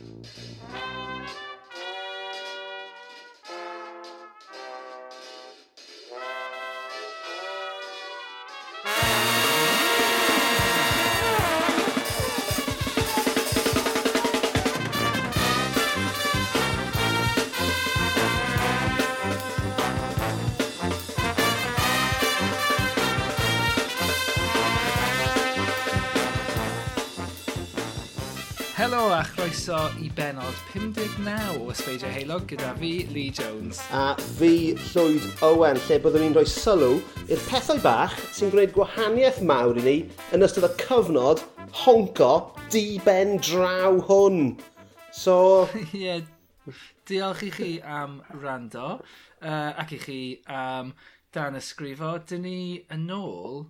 「からだ!」croeso i benod 59 o Ysbeidio Heilog gyda fi, Lee Jones. A fi, Llwyd Owen, lle byddwn ni'n rhoi sylw i'r pethau bach sy'n gwneud gwahaniaeth mawr i ni yn ystod y cyfnod honco di-ben draw hwn. So... Ie, yeah, diolch i chi am rando uh, ac i chi am dan ysgrifo. Dyn ni yn ôl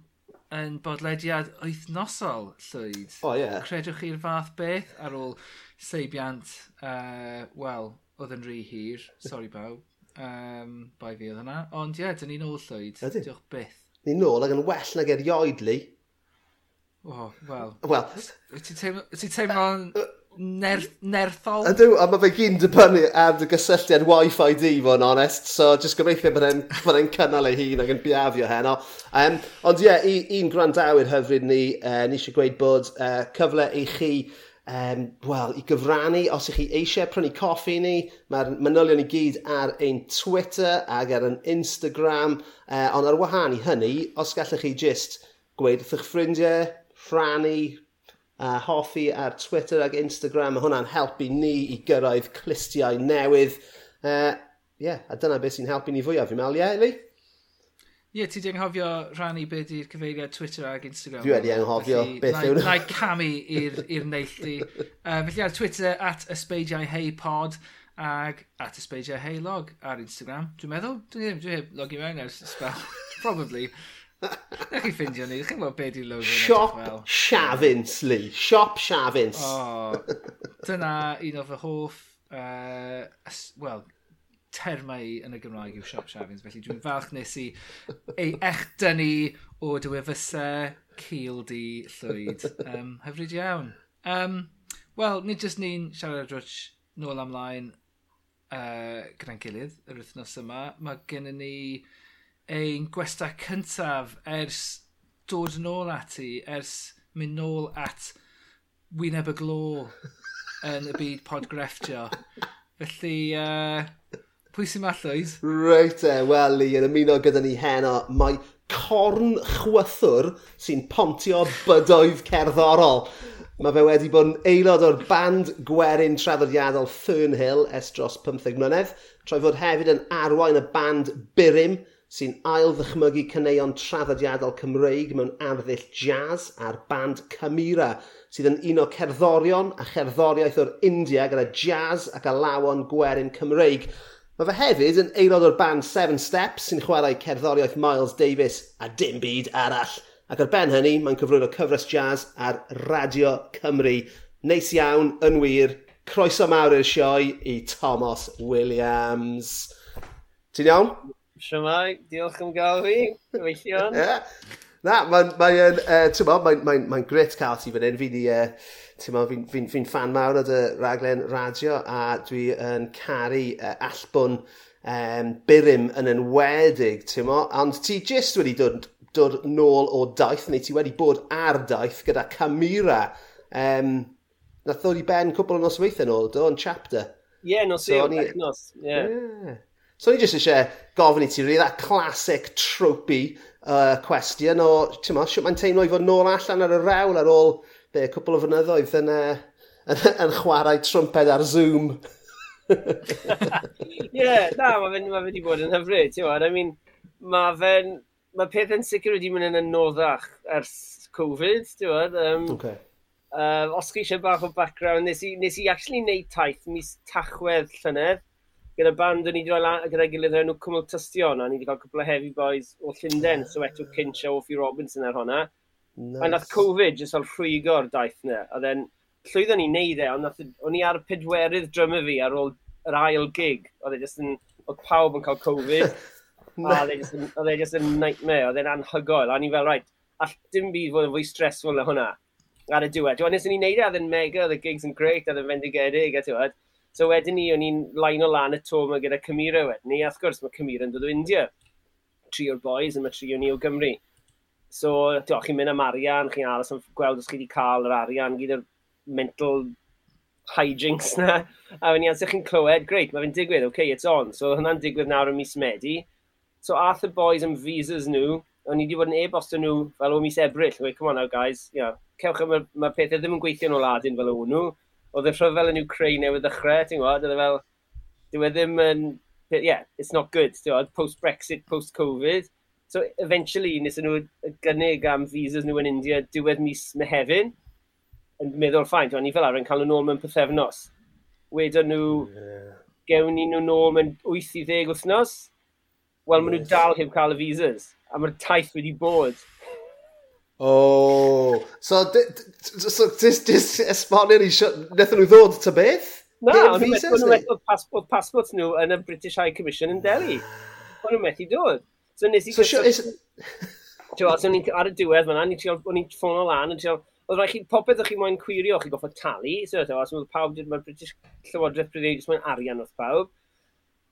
yn bodlediad wythnosol llwyd. O, oh, ie. Yeah. Credwch chi'r fath beth ar ôl seibiant, uh, wel, oedd yn rhy hir, sori bawb, um, bai fi oedd hwnna. Ond ie, yeah, dyn ni'n ôl llwyd, Ydyn. diolch byth. Ni'n nôl ac yn well nag erioed, Lee. O, wel. Wel. Ti teimlo'n ner nerthol? Ydw, a mae fe gyn dibynnu ar y gysylltiad Wi-Fi di, fo'n onest. So, jyst gobeithio bod e'n cynnal ei hun ac yn biafio heno. Um, ond ie, yeah, un gwrandawyr hyfryd ni, uh, ni eisiau gweud bod uh, cyfle i chi um, wel, i gyfrannu, os ych chi eisiau prynu coffi ni, mae'r manylion i gyd ar ein Twitter ac ar ein Instagram, uh, ond ar wahân i hynny, os gallech chi just gweud wrth eich ffrindiau, rhannu, a uh, hoffi ar Twitter ac Instagram, mae hwnna'n helpu ni i gyrraedd clistiau newydd. Uh, yeah, a dyna beth sy'n helpu ni fwyaf, fi'n meddwl, ie, yeah, Eli? Ie, ti di anghofio rhannu beth i'r cyfeiriad Twitter ag Instagram. Dwi wedi anghofio beth yw'n... Na i camu i'r neilltu. um, felly ar Twitter, at ysbeidiau hei pod, ag at ysbeidiau hei log ar Instagram. Dwi'n meddwl, dwi ddim, dwi heb logi mewn ers spell. Probably. Na chi ffindio ni, chi'n gwybod beth i'n logo Siop Siafins, Lee. Siop Siafins. O, dyna un o fy hoff, uh, well, termau yn y Gymraeg yw shop shavings, felly dwi'n falch nes i ei eich dynnu o dywyfusau cil di llwyd. Um, hyfryd iawn. Um, Wel, nid jyst ni'n siarad drwy nôl amlaen uh, gyda'n gilydd yr wythnos yma. Mae gennym ni ein gwesta cyntaf ers dod yn ôl ati, ers mynd nôl at wyneb y glo yn y byd podgrefftio. Felly, uh, Pwy sy'n mallwyd? Reit e, wel i yn ymuno gyda ni heno, mae corn chwythwr sy'n pontio bydoedd cerddorol. Mae fe wedi bod yn aelod o'r band gwerin traddodiadol Fernhill es dros 15 mlynedd, troi fod hefyd yn arwain y band Birim sy'n ail ddychmygu cyneuon traddodiadol Cymreig mewn arddull jazz a'r band Camira, sydd yn un o cerddorion a cherddoriaeth o'r India gyda jazz ac alawon gwerin Cymreig. Mae fe hefyd yn aelod o'r band Seven Steps sy'n chwarae cerddoriaeth Miles Davis a dim byd arall. Ac ar ben hynny, mae'n cyflwyno cyfres jazz ar Radio Cymru. Neis iawn, yn wir, croeso mawr i'r sioe i Thomas Williams. Ti'n iawn? Siamai, diolch am gael fi. Weithio. yeah. Na, mae'n mae uh, ti'n bod, mae'n mae'n, mae'n gret cael ti fan hyn. Fi di, uh, ti'n bod, fi'n fi, fi fan mawr o dy raglen radio a dwi yn caru uh, allbwn um, byrym yn enwedig, ti'n bod. Ond ti jyst wedi dod, dod nôl o daith, neu ti wedi bod ar daith gyda Camira. Um, nath ddod i ben cwbl o nosweithau nôl, do, yn chapter. Ie, yeah, nos so, i o'r yeah. yeah. So ni jyst eisiau gofyn i ti rili, that classic tropey uh, question o, ti'n mo, siwt mae'n teimlo i fod nôl allan ar y rewl ar ôl be, cwpl o fynyddoedd yn, uh, yn, yn chwarae trwmped ar Zoom. Ie, yeah, na, mae fe'n ma fe wedi bod yn hyfryd, ti'n I mean, mae fe'n, mae peth yn sicr wedi mynd yn anoddach ers Covid, ti'n bod. Um, okay. uh, os chi eisiau bach o background, nes i, nes i actually wneud taith mis tachwedd llynedd, gyda band o'n i wedi rhoi lan gyda'i gilydd o'r enw Cwmwl Tystion, a ni wedi cael cwpl o heavy boys o Llundain, so eto Cinch a Offi Robinson ar hwnna. Nice. A nath Covid jyst o'r rhwygo'r daith na, a then llwyddo'n ni neud e, ond o'n i ar y pedwerydd drymau fi ar ôl yr ail gig, oedd e jyst yn, oedd pawb yn cael Covid, a oedd e, e jyst yn nightmare, oedd e'n anhygoel, a ni fel, right, all dim byd fod yn fwy stressful na hwnna ar y diwedd. Dwi'n nes i ni wneud e, oedd e'n mega, oedd y gigs yn great, oedd e'n fendigedig, a ti'n So wedyn ni, o'n i'n lain o lan y to yma gyda Cymira wedyn ni. A wrth gwrs, mae Cymira yn dod o India. Tri o'r boys, a mae tri o'n i o Gymru. So, diolch chi'n mynd am arian, chi'n aros am gweld os chi wedi cael yr arian gyda'r mental hijinks na. A wedyn ni, as chi'n clywed, greit, mae fe'n digwydd, oce, okay, it's on. So, hwnna'n digwydd nawr ym mis Medi. So, ath y boys am visas nhw, o'n i wedi bod yn e-bost nhw fel o mis Ebrill. Wait, come on now, guys, you know, cewch am y pethau ddim yn gweithio yn o ladyn fel o nhw oedd y rhyfel yn Ukraine newydd ddechrau, ti'n gwybod, oedd e fel, dyw e ddim yn, yeah, it's not good, ti'n gwybod, post-Brexit, post-Covid. So, eventually, nes nhw gynnig am visas nhw yn India diwedd mis Mehefin, yn meddwl ffain, o'n ni fel arfer yn cael nhw nôl mewn pethefnos. Wedyn nhw, yeah. gewn ni nhw nôl mewn 8 i 10 wythnos, wel, yes. maen nhw dal heb cael y visas, a mae'r taith wedi bod. Oh. So, so just esbonio ni, nethon nhw ddod ta beth? Na, o'n nhw'n methu passport, passport nhw yn y British High Commission yn Delhi. O'n nhw'n methu dod. So nes i... So, sure, is... So ni'n ar y diwedd fan'na, o'n i'n o lan, o'n Oedd rhaid chi, popeth o'ch chi moyn cwirio, chi goffa talu, so so, so, pawb, mae'r British Llywodraeth Brydeidd, moyn arian wrth pawb.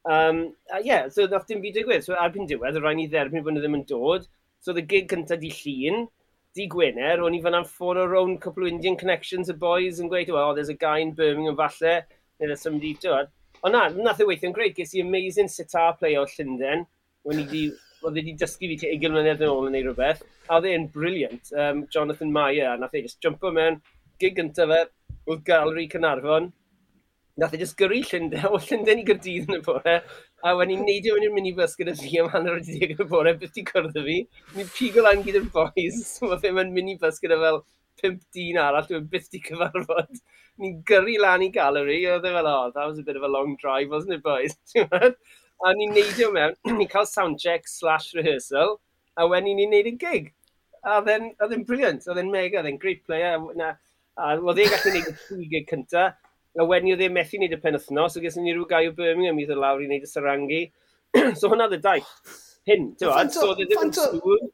Um, uh, yeah, so nath dim byd digwydd. So erbyn diwedd, rhaid ni dderbyn bod nhw ddim yn dod. So oedd y gig cyntaf di llun, di Gwener, o'n i fan am ffôn o rown couple of Indian connections y boys yn gweud, oh, there's a guy in Birmingham falle, neu there's somebody to it. Ond na, nath e weithio'n greu, ges i amazing sitar play o Llundain, when i di, oedd e di dysgu fi te 20 mlynedd yn ôl yn ei rhywbeth, a oedd e'n briliant, um, Jonathan Meyer, a nath e just jumpo mewn, gig gyntaf fe, oedd Gallery Cynarfon, nath e just gyrru Llundain, o Llundain i Gyrdydd yn y bore, a wedyn ni'n neidio yn i'r minibus gyda fi am hanner o ddeg yn y bore, beth di cwrdd fi, ni'n pigo lan gyda'r boys, mae fe mewn minibus gyda fel 5 dyn arall, dwi'n byth di cyfarfod. Ni'n gyrru lan i galeri, oedd e fel, oh, that was a bit of a long drive, wasn't it, boys? a ni'n neidio mewn, ni'n cael soundcheck slash rehearsal, a wedyn ni'n neud y gig. A oedd e'n brilliant, oedd e'n mega, oedd e'n great player, na, a oedd e'n gallu neud y gig cyntaf, a wedyn oedd e methu wneud y penwthnos, so gyda ni rhyw gai o Birmingham i ddod e lawr i wneud y sarangi. so hwnna oedd y daith. Hyn, ti'n fawr, so oedd e ddim yn sŵn,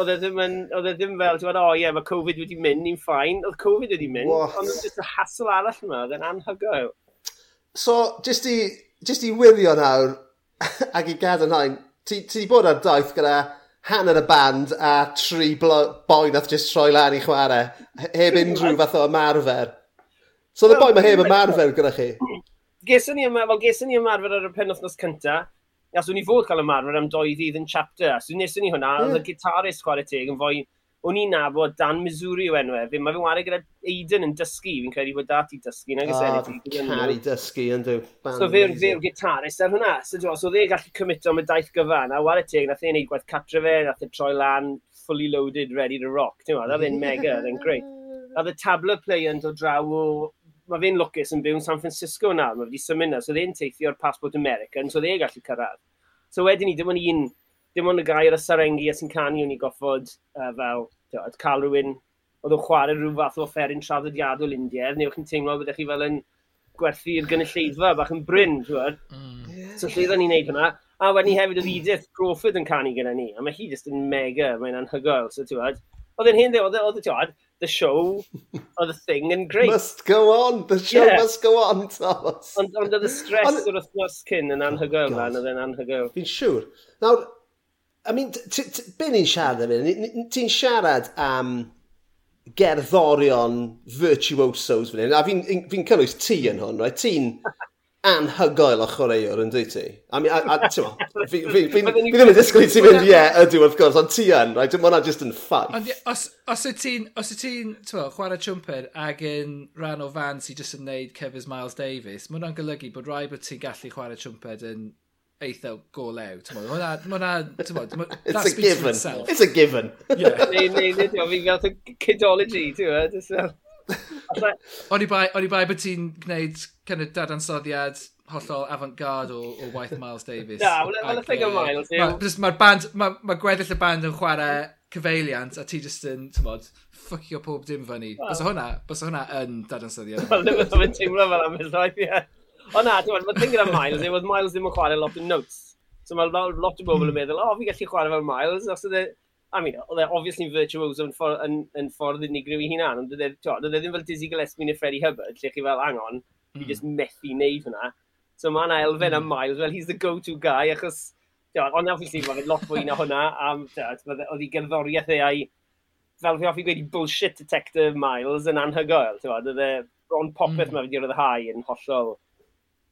oedd e ddim, yn, oedd e ddim fel, ti'n fawr, o ie, mae Covid wedi mynd, ni'n ffain, oedd Covid wedi mynd, ond oedd jyst y hasl arall yma, oedd e'n anhygoel. So, jyst i, jyst i wirio nawr, ac i gadarnhau, ti, ti bod ar daith gyda hanner y band a tri boi nath jyst troi lan i chwarae, heb unrhyw fath o ymarfer. So the y boi mae heb ymarfer gyda chi? Geson ni, yma, well, geson ni ymarfer ar y penwthnos cynta, a swn i fod cael ymarfer am doi ddydd yn chapter. So neswn ni hwnna, oedd y gitarist chwarae teg yn fwy, o'n i'n nabod Dan Missouri o enwe. Fe, mae fe'n wario gyda Aiden yn dysgu, fi'n credu bod dati dysgu. Nag. Oh, cari dysgu yn dwi. So fe'r fe gitarist ar hwnna. So dwi, so dde gallu cymryd am y daith gyfan. A wario teg, nath e'n ei gwaith catra fe, nath e troi lan, fully loaded, ready to rock. Ti'n meddwl, oedd e'n mega, oedd e'n great. Oedd y tablet play yn dod draw o mae fe'n lwcus yn byw yn San Francisco yna, mae wedi symud yna, so dde'n teithio'r passport American, so dde'n gallu cyrraedd. So wedyn ni, dim ond un, dim ond y gair y sarengi a sy'n canu o'n i goffod uh, fel, diod, cael rhywun oedd o'n chwarae rhyw fath o offeryn traddodiadol Indiaidd, neu o'ch chi'n teimlo byddech chi fel yn gwerthu'r gynulleidfa bach yn bryn, ti'n Mm. So lle oedden ni'n neud hwnna. A wedyn ni hefyd oedd Edith Crawford yn canu gyda ni, a mae hi jyst yn mega, mae'n anhygoel, so ti'n Oedd yn hyn dde, oedd, e- oedd, e- the show or the thing and great. Must go on, the show yeah. must go on, Thomas. Ond ond oedd y stress o'r wythnos cyn yn oh, anhygoel, oh, oedd e'n anhygoel. Fi'n siŵr. Nawr, I mean, be ni'n siarad am hyn? Ti'n siarad am gerddorion virtuosos fan hyn, a fi'n fi cynnwys ti yn hwn, right? Ti'n anhygoel o chwaraewr yn dweud ti. A mi, a, a ti'n mo, fi, fi, fi, fi ddim yn disgwyl i ti fynd, ie, ydyw wrth gwrs, ond ti yn, rai, dim ond just yn ffaith. Ond os, os y ti'n, os y ti'n, ti'n mo, chwarae trwmped ag yn rhan o fan sy'n just yn neud cefys Miles Davis, mae hwnna'n golygu bod rai bod ti'n gallu chwarae trwmped yn eitha golew. Mae hwnna, mae hwnna, that's a given. It's a given. Yeah. Neu, neu, neu, fi'n gael kidology, ti'n mo, i bai, oni bai bod ti'n gwneud kind of dadansoddiad hollol avant-garde o, o waith Miles Davis. Na, wel y thing o Miles yw... Mae'r band, mae ma gweddill y band yn chwarae cyfeiliant a ti just yn, ti'n bod, ffucio pob dim fyny. Well. Bys hwnna, bys hwnna yn dadansoddiad. Wel, ddim yn mynd teimlo fel am hynny, ie. O na, ti'n bod, mae'r thing am Miles yw, oedd Miles ddim yn chwarae lot o notes. So mae lot o bobl yn meddwl, o, fi gallu chwarae fel Miles, os ydy I mean, oedd e obviously virtuoso yn ffordd, yn, yn ffordd unigryw i hunan, ond e, oedd e ddim fel Dizzy Gillespie neu Freddie Hubbard, lle chi fel, hang on, mm. fi hmm. just methu wneud hwnna. So mae yna elfen mm. Miles, well, he's the go-to guy, achos, ti'n ond obviously mae fe lot fwy na hwnna, am, oedd ei gerddoriaeth ei fel fi offi gweud bullshit detector Miles yn anhygoel, ti'n fawr, oedd e bron popeth mm. mae wedi roedd yn hollol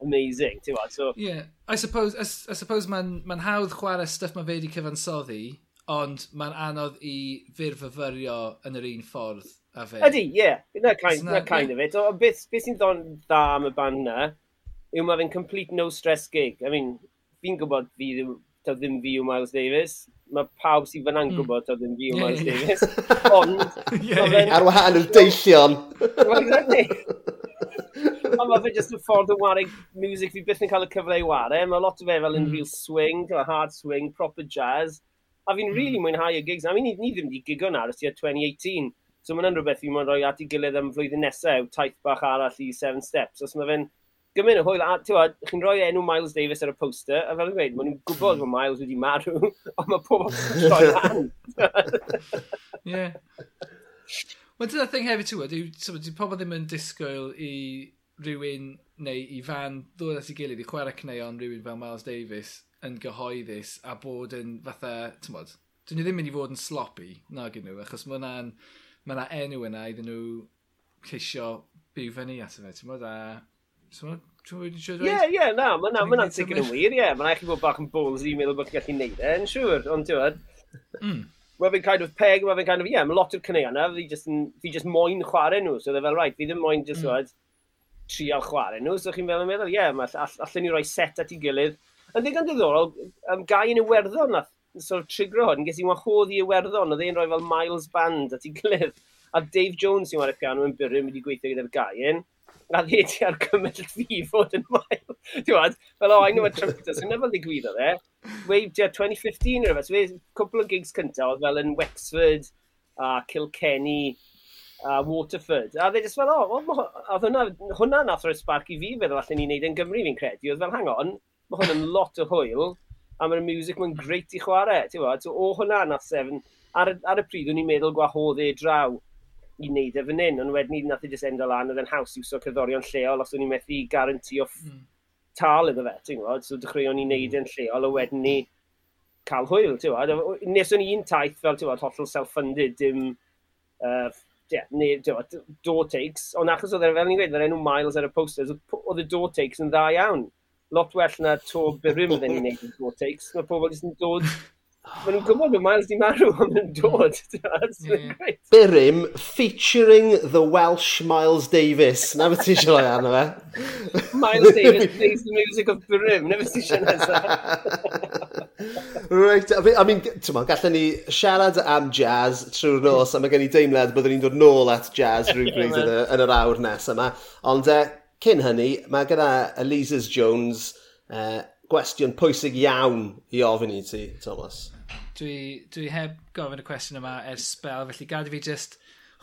amazing, ti'n fawr, so... Yeah, I suppose, I, I suppose mae'n ma hawdd chwarae stuff mae fe wedi cyfansoddi, Ond mae'n anodd i fyrfyfyrio yn yr un ffordd a fe. Ydy, ie. Yeah. Na kind, na, kind yeah. of it. O, beth, beth sy'n ddon dda am y band na, yw mae fe'n complete no-stress gig. I mean, fi'n gwybod fi ddim, ta ddim fi yw Miles Davis. Mae pawb sy'n fyna'n mm. gwybod ta ddim fi yw Miles yeah, Davis. Yeah. Ond... yeah, yeah. Ar wahan yr deillion. Ond mae fe jyst yn ffordd o wario music fi byth yn cael y cyfle i wario. Mae lot o fe fel yn mm. real swing, hard swing, proper jazz A fi'n mm. really hmm. mwynhau y gigs. A mi ni, ni ddim wedi gigo na ers 2018. So mae'n rhywbeth fi'n mwyn rhoi at i gilydd am flwyddyn nesaf, taith bach arall i Seven Steps. Os mae fe'n gymryd o hwyl, a ti'n chi'n rhoi enw Miles Davis ar y poster, a fel yn gweud, maen nhw'n gwybod hmm. bod Miles wedi marw, ond mae pobl yn troi lan. Ie. Wel, dyna'r thing hefyd ti'n gwybod, di pobl ddim yn disgwyl i rhywun neu i fan ddod at ei gilydd i chwarae cneuon rhywun fel Miles Davis yn gyhoeddus a bod yn fatha, ti'n bod, dyn nhw ddim mynd i fod yn sloppy, na gyn nhw, achos mae yna ma enw yna iddyn nhw ceisio byw fyny at y fe, ti'n bod, a Ie, ie, na, mae mae'n ma sicr yn wir, ie. Mae'n rhaid chi bod bach yn bowls i meddwl bod chi'n gallu neud e, yn siŵr, ond ti'n bod. Mm. Mae fe'n kind of peg, mae fe'n kind of, ie, yeah, mae lot o'r cynnig yna, fi just, fi just moyn chwarae nhw, so dde fel right, fi ddim moyn just, mm. trial chwarae nhw, so chi'n fel meddwl, ie, yeah, allan ni roi set at ei gilydd, Yn ddigon diddorol, um, gai yn Iwerddon nath sort of trigro hwn, ges i wahodd i Iwerddon, oedd e'n rhoi fel Miles Band at ei gilydd. A Dave Jones sy'n wario piano yn byrrym wedi gweithio gyda'r gain, a dde ti ar gymryd fi fod yn mael. Ti'n fel o, I know a trumpeter, sy'n nefel ddigwyddo fe. Wave, ti'n 2015 neu rhywbeth, so cwpl o gigs cyntaf, oedd fel yn Wexford, a Kilkenny, a Waterford. A dde just fel, o, oh, oedd hwnna, hwnna nath roi spark i fi feddwl allan ni wneud yn Gymru fi'n credu. Oedd fel, hang on, mae hwn yn lot o hwyl, a mae'r music mae'n greit i chwarae, ti'n bod? So, o hwnna nath sefn, ar, ar y pryd o'n i'n meddwl gwahodd e draw i wneud e fan hyn, ond wedyn ni nath i jyst endo lan, oedd e'n haws i iwso cyddorion lleol, os o'n i'n methu garantio mm. tal iddo fe, ti'n gwybod, so dechreuon ni wneud hmm. e'n lleol, a wedyn ni cael hwyl, ti'n gwybod, nes o'n i'n taith fel, ti'n gwybod, hollol self-funded, dim, uh, yeah, neu, ti'n gwybod, door takes, ond achos oedd e fel ni'n gweud, yr enw Miles ar y posters, oedd y door takes yn dda iawn, lot well na to byrwym ydyn ni'n neud yn four takes. Mae pobl jyst yn dod... Mae nhw'n gwybod bod Miles di marw ond yn dod. Byrwym featuring the Welsh Miles Davis. Na beth ti eisiau rhoi arno fe? Miles Davis plays the music of Byrwym. Na beth ti eisiau nesaf. Right, I mean, ti'n gallwn ni siarad am jazz trwy'r nos, a mae gen i deimlad byddwn ni'n dod nôl at jazz rhywbryd yn, yn yr awr nes yma. Ond uh, Cyn hynny, mae gyda Elisas Jones uh, gwestiwn pwysig iawn i ofyn i ti, Thomas. Dwi, dwi heb gofyn y cwestiwn yma ers spel, felly gad i fi just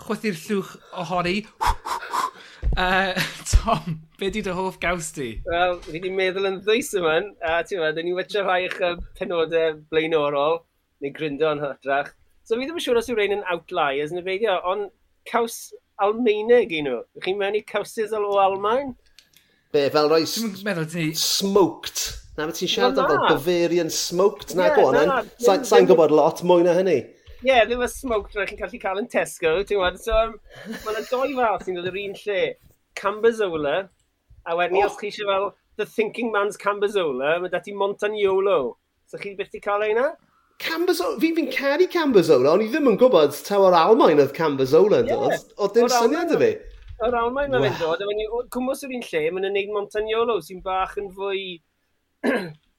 chwythu'r llwch ohori. Uh, Tom, be di dy hoff gaws di? Wel, fi di meddwl yn ddwys yma, a ti'n meddwl, dyn ni wedi rhai eich penodau blaenorol, neu gryndo yn hytrach. So fi ddim yn siŵr os yw rhain yn outliers, neu beidio, ond caws Almaeneg i nhw. Ych chi'n mewn i cawsys o Almain? Be, fel roi ti... smoked. Na, mae ti'n siarad am fel Bavarian smoked. Na, yeah, go on, sa'n gwybod lot mwy na hynny. Ie, yeah, ddim y smoked rydych chi'n gallu cael yn Tesco, ti'n gwybod. So, um, mae yna doi fath sy'n dod yr un lle. Cambazola, a wedyn oh. os chi eisiau fel The Thinking Man's Cambazola, mae dati Montagnolo. So chi beth i cael ei na? Camberzola, fi fi'n caru Cambazola, ond i ddim yn gwybod taw o'r Almain oedd Cambazola yn dod, yeah. O, dim syniad y fi. O'r Almain mae'n wow. dod, ond cwmwys yr un lle, mae'n gwneud Montagnolo sy'n bach yn fwy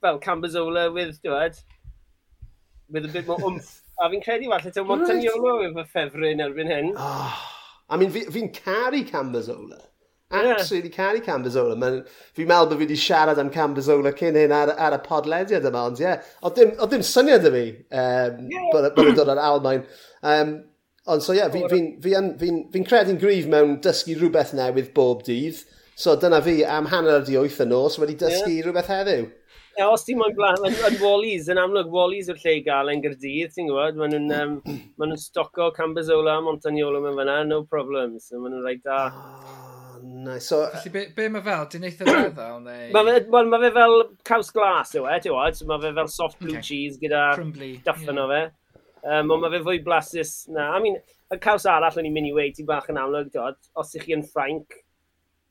fel Cambazola, with, dywed, with a bit more oomph. a fi'n credu falle taw Montagnolo right. efo ffefryn erbyn hyn. Oh, I mean, fi'n fi caru Cambazola absolutely caru Cambazola. Fi'n meddwl bod fi wedi siarad am Cambazola cyn hyn ar, ar y podlediad yma, ond ie. Yeah. Oedd dim, o dim syniad y fi um, yeah. bod, bod yn dod ar Almain. Um, ond so ie, yeah, fi'n fi, fi, fi, fi, fi credu'n gryf mewn dysgu rhywbeth newydd bob dydd. So dyna fi am hanner di wyth yn nos wedi dysgu yeah. rhywbeth heddiw. E, os ti'n mwyn blaen, yn, yn Wallis, yn amlwg Wallis yw'r lle i gael yn Gyrdydd, ti'n gwybod, maen nhw'n um, ma nhw stoco Camberzola, Montagnolo mewn fyna, no problems, so maen nhw'n rhaid da. Ah nice. So, uh, Felly, be, be mae fel? Di'n eitha feddwl? Neu... Mae fe, well, ma fe fel caws glas yw e, ti'n wad. Mae fe fel soft blue okay. cheese gyda duffan yeah. o fe. Um, ond mae fe fwy blasus na. I mean, y caws arall o'n i'n mynd i wei, ti'n bach yn amlwg, ti'n Os ych chi yn Ffrainc,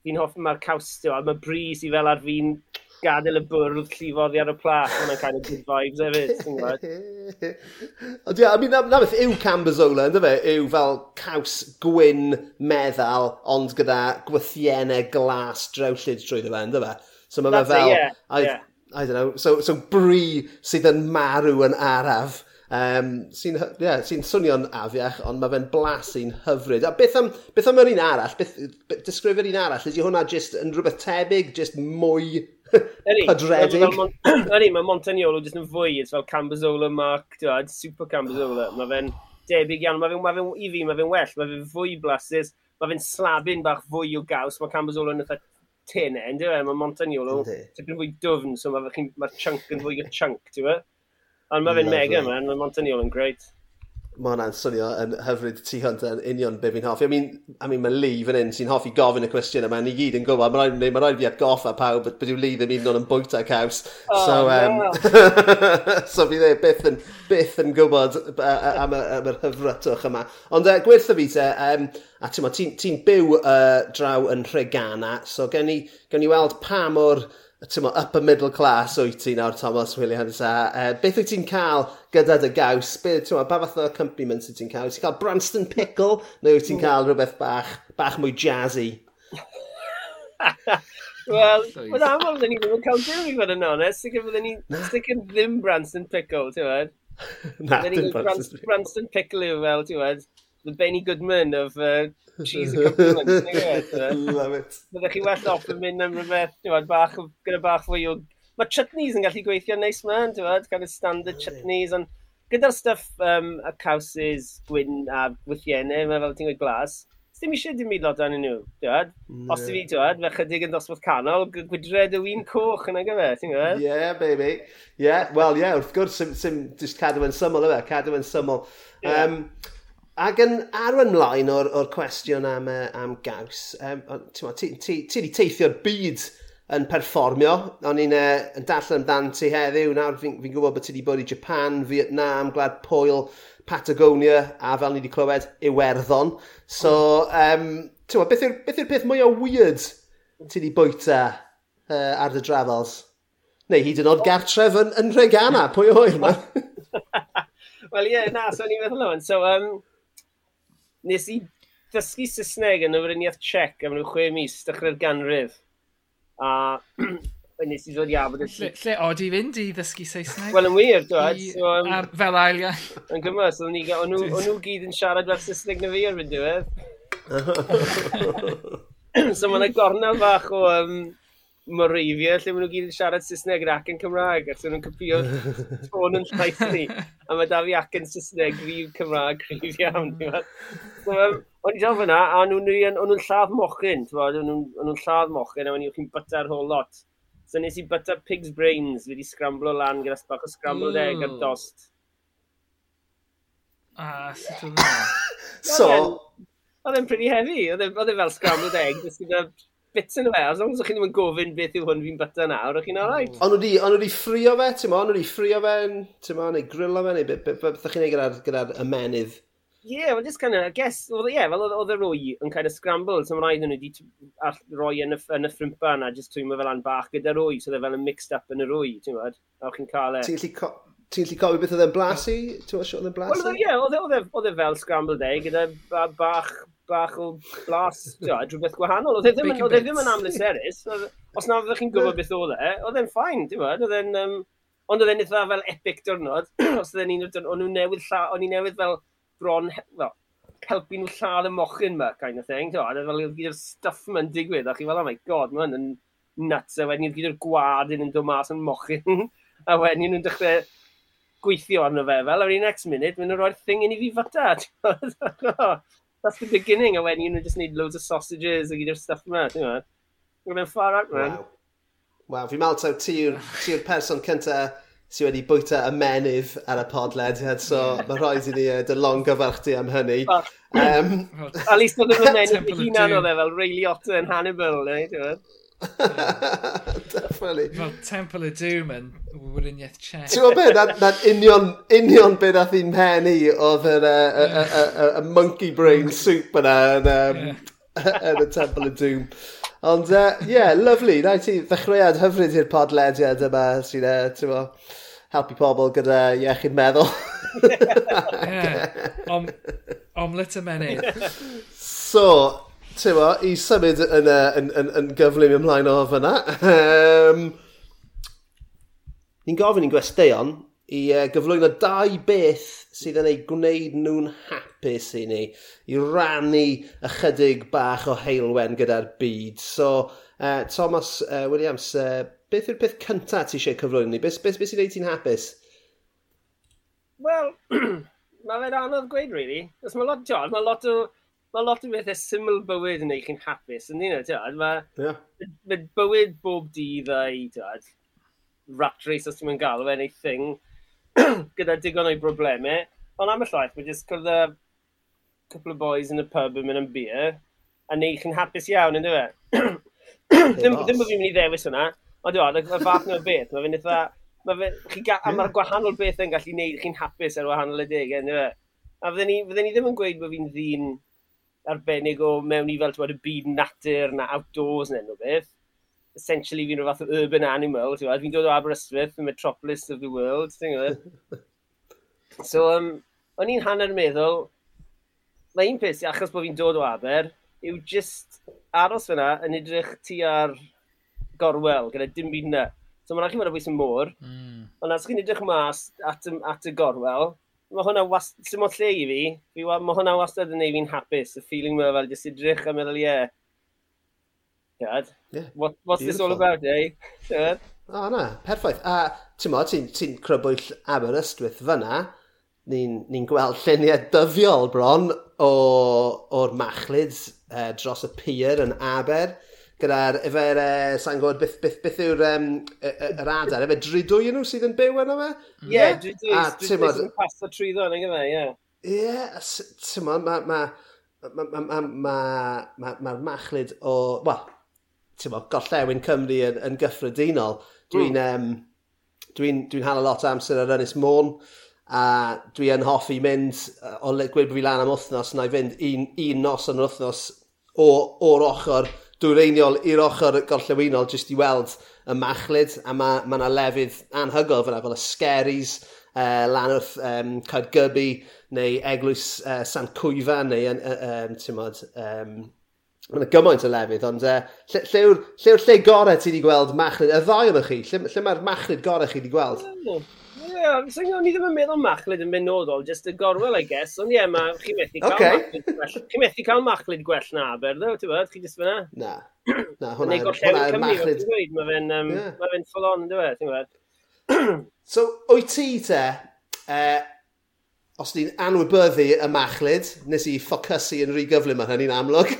fi'n hoffi mae'r caws, ti'n wad. Mae bris i fel ar fi'n gadael y bwrdd llifoddi ar y plach, mae'n kind of good vibes hefyd. ti'n gwybod? Ond ia, I mean, na, na beth yw Cambazola, ynddo fe, yw fel caws gwyn meddal, ond gyda gwythiennau glas drawllyd drwy fe, ynddo fe? So mae fe fel... Yeah, I, yeah. I don't know, so, so bri sydd yn marw yn araf. Um, sy'n yeah, sy swnio'n afiach, ond mae fe'n blasu'n hyfryd. A beth am, beth am yr un arall? Beth, beth, disgrifio'r un arall? Ydy hwnna just yn rhywbeth tebyg, just mwy Padredig. Ydy, mae Montagnolo jyst yn fwy, it's fel Cambazola Mark, dwi'n super Cambazola. Mae fe'n debyg iawn, mae fe'n, mae fe'n, i fi, mae fe'n well, mae fe'n fwy blasus, mae fe'n slabyn bach fwy o gaws, mae Cambazola yn eitha tenau, ynddo fe, mae Montagnolo tipyn fwy dwfn, so mae'r ma chunk yn fwy o chunk, ti'n fe? Ond mae fe'n mega, man, mae Montagnolo yn great mae hwnna'n swnio yn hyfryd tu hwnt yn union be fi'n hoffi. I mean, I mean mae Lee fan hyn sy'n hoffi gofyn y cwestiwn yma, ni gyd yn gwybod, mae rhaid, ma rhaid fi atgoffa pawb, but bydd yw Lee ddim un o'n bwyta caws. Oh, so, um, no. so fi dde byth yn, byth yn gwybod uh, am, am yr hyfrytwch yma. Ond uh, gwertha fi te, um, a ti'n ti, ti byw uh, draw yn Rhegana, so gen i, gen i weld pa mor... Or tymo, upper middle class wyt ti nawr Thomas Williams a uh, beth wyt ti'n cael gyda dy gaws? Be, tymo, ba fath o accompaniment wyt ti'n cael? Wyt ti'n cael Branston Pickle neu wyt ti'n mm. cael rhywbeth bach bach mwy jazzy? Wel, mae'n aml dyn ni ddim yn cael dim i fod yn onest, sicr fydden ni sicr ddim Branston Pickle, ti'n wed? Na, dim Branston Pickle. Branston Pickle yw fel, ti'n wed? the Benny Goodman of uh, She's a Compliment. Love it. Byddech chi well off yn mynd am rhywbeth, ti'n bach, gyda bach fwy o... Mae chutneys yn gallu gweithio neis man, ti'n bod, kind of standard chutneys, ond gyda'r stuff um, a cawsys, gwyn a wythiennau, mae fel ti'n gweud glas, ddim eisiau dim byd lot anyn nhw, ti'n Yeah. Os ti fi, ti'n dywed, fe chydig yn dosbarth canol, gwydred y wyn coch yna gyfe, ti'n gwybod? Yeah, baby. Yeah, well, yeah, wrth gwrs, sim, sim, just cadw yn syml yma, cadw yn syml. Yeah. Um, Ac yn arwen mlaen o'r, or cwestiwn am, uh, am gaws, um, ti wedi teithio'r byd yn perfformio. O'n i'n uh, yn darllen amdan ti heddiw, nawr fi'n fi, gwybod bod ti wedi bod i Japan, Vietnam, Gwlad Pwyl, Patagonia, a fel ni wedi clywed, Iwerddon. So, um, ti'n beth yw'r beth, yw peth mwyaf weird ti wedi bwyta uh, ar dy drafels? Neu hyd yn oed gartref yn, yn Regana, pwy o hwyr man? Wel, ie, yeah, na, so ni'n meddwl o'n. So, um, nes i ddysgu Saesneg yn yfriniaeth Czech am ryw chwe mis, dechrau'r ganrif. A nes i ddod i abod y lle. Lle oed i fynd i ddysgu Saesneg? Wel, yn wir, dwi'n dwad. So, um, ar, fel ail iawn. Yn gymryd, so o'n nhw gyd yn siarad fel Saesneg na fi ar fynd diwedd. so mae'n gornel fach o um, Moravia, lle maen nhw gyd yn siarad Saesneg ac yn Cymraeg, ac nhw'n cypio tôn yn llais ni, a mae da fi ac yn Saesneg rif Cymraeg rif iawn. So, um, o'n i dal fyna, a o'n nhw'n lladd mochyn, o'n nhw'n lladd mochyn, a o'n i'n byta'r whole lot. So nes i byta pig's brains, wedi scramblo lan gyda bach o scrambled egg ar dost. Ah, sut o'n So... Oedd e'n pretty heavy, oedd e, e fel scrambled egg, jyst gyda bits yn y fe, as long as chi'n ddim yn gofyn beth yw hwn fi'n byta nawr, chi'n alright. Ond wedi, ond wedi ffrio fe, ti'n ma, ond wedi ffrio fe, ti'n ma, neu grilla fe, neu beth chi'n ei gyda'r gyda ymenydd. Ie, yeah, well, just kind of, I guess, well, yeah, fel oedd y rwy yn kind of scramble, so mae'n rhaid nhw wedi roi yn y, yn y ffrimpa yna, just twymo fel an bach gyda rwy, so e fel yn mixed up yn y rwy, ti'n gwybod, a chi'n cael e. Ti'n gallu Ti'n lli cofio beth oedd e'n blasu? Ti'n meddwl oedd e'n blasu? Ie, oedd e, e, e fel scrambled egg, gyda bach bach o blas, ti'n rhywbeth gwahanol. Oedd e ddim, oedd e ddim yn amlyserus. E- os na fyddwch chi'n gwybod beth oedd e, oedd e'n ffain, ti'n bod? Oedd e'n... Um, ond oedd e'n eitha fel epic diwrnod. os oedd e'n un o'r diwrnod, o'n nhw newydd, lla, o'n i newydd fel bron, fel, helpu nhw lladd y mochyn ma, kind of thing. Oedd e fel gyda'r stuff ma'n digwydd, a chi fel, oh my god, mae'n yn nuts. A wedyn gyda'r gwad yn dod mas yn mochyn. a wedyn nhw'n dechrau gweithio arno fe fel, ar un next minute, mae'n rhoi'r thing yn i fi fyta. that's the beginning. I went, you know, just need loads of sausages a gyda'r stuff yma. Ti'n gwybod? Mae'n far out, man. Wow. Wel, fi'n meddwl, taw ti yw'r ti person cyntaf sydd wedi bwyta ymenydd ar y podlediad, so mae rhaid i ni uh, dy long gyfarchdi am hynny. Well, um, at least oedd yn mynd ymenydd hunan oedd e, fel Ray Liotta yn Hannibal, neu, ti'n Definitely. Fel Temple of Doom yn wyriniaeth Czech. Ti'n gwybod beth? Na'n union, union beth nath i'n pen i oedd yr monkey brain soup yna yn, um, yeah. yn y Temple of Doom. Ond, ie, uh, yeah, lovely. Na i ti ddechreuad hyfryd i'r podlediad yma sy'n, uh, ti'n bo, helpu pobl gyda iechyd meddwl. yeah. Om, omlet y menydd. So, tewa, i symud yn, yn, yn, yn gyflym ymlaen o fyna. Um, Ni'n gofyn i'n gwesteion i uh, gyflwyno dau beth sydd yn ei gwneud nhw'n hapus i ni, i rannu ychydig bach o heilwen gyda'r byd. So, uh, Thomas uh, Williams, uh, beth yw'r peth cyntaf ti eisiau cyflwyno ni? Beth, beth, beth sy'n gwneud ti'n hapus? Wel, mae fe'n anodd gweud, really. Os mae lot, John, mae lot o mae lot o bethau syml bywyd yn eich yn hapus. Yn dyn o, tiwad, mae yeah. ma bywyd bob dydd a'i, tiwad, rat race os ti'n mynd galw e'n ei thing, gyda digon o'i broblemau. Ond am y llaeth, mae jyst cwrdd a couple of boys yn y pub yn mynd am beer, a neu chi'n hapus iawn, ynddo fe? ddim, ddim bod fi'n mynd i ddewis hwnna, ond dwi'n meddwl, mae fath nhw'n beth, mae fe'n eitha, mae fe, chi ga, a mae'r gwahanol beth yn gallu neud chi'n hapus ar wahanol y deg, ynddo fe? A fydden ni, fydden ni ddim yn gweud bod fi'n ddyn arbennig o mewn i fel tywed y byd natur na outdoors neu nhw beth. Essentially fi'n rhywbeth o urban animal, ti'n gwybod. Fi'n dod o Aberystwyth, the metropolis of the world, ti'n gwybod. so, um, o'n i'n hanner meddwl, mae un peth, achos bod fi'n dod o Aber, yw just aros fyna yn edrych tu ar gorwel, gyda dim byd na. So mae'n rhaid i fod o bwys yn môr, mm. ond as chi'n edrych mas at, at y gorwel, mae hwnna wast... sy'n o lle i fi, fi wa... mae hwnna wastad yn neud fi'n hapus. Y feeling mae fel jyst idrych a meddwl, ie. Yeah. God, yeah. What, what's Beautiful. this all about, eh? Yeah. O, oh, na, perffaith. A ti'n mo, ti'n ti crybwyll Aberystwyth fyna, ni'n ni, gweld lluniau dyddiol bron o'r machlyd uh, e, dros y pier yn Aber gyda'r efere, uh, sa'n gwybod, beth, beth, beth yw'r um, y, yr adar, efe dridwy nhw sydd yn byw yno fe? Ie, yeah, dridwy, dridwy sydd yn paso trwyddo yn gyda, ie. Ie, ti'n ma, ma, ma, ma, ma, ma, ma, ma, ma machlid o, wel, ti'n mo, gorllewin Cymru yn, yn gyffredinol. Dwi'n mm. um, dwi dwi hala lot o amser ar Ynys Môn a dwi yn hoffi mynd o gwybod fi lan am wythnos na i fynd un, un nos yn yr wythnos o, o'r ochr dwyreiniol i'r ochr gorllewinol jyst i weld y machlyd a mae ma yna lefydd anhygol fyna fel y sgeris uh, lan wrth um, Caergybi neu eglwys uh, Sant Cwyfan neu uh, um, modd um, Mae yna gymaint o lefydd, ond uh, lle, lle, yw'r, lle yw'r lle gorau ti wedi gweld machlyd Y ddau o'n chi, lle, lle mae'r machlyd gorau chi wedi gweld? Mm so ni ddim yn meddwl machlid yn benodol, just y gorwel, I guess. Ond ie, yeah, mae chi methu cael okay. machlid gwell. Chi methu cael machlid gwell na Aber, ddo, ti'n bod? Chi jyst fyna? Na. Na, hwnna yw'r machlid. Mae fe'n um, yeah. ma full on, dwi e, ti'n bod? so, o'i ti te, uh, os ni'n anwybyddu y machlid, nes i ffocysu yn rhy gyflym ar hynny'n amlwg.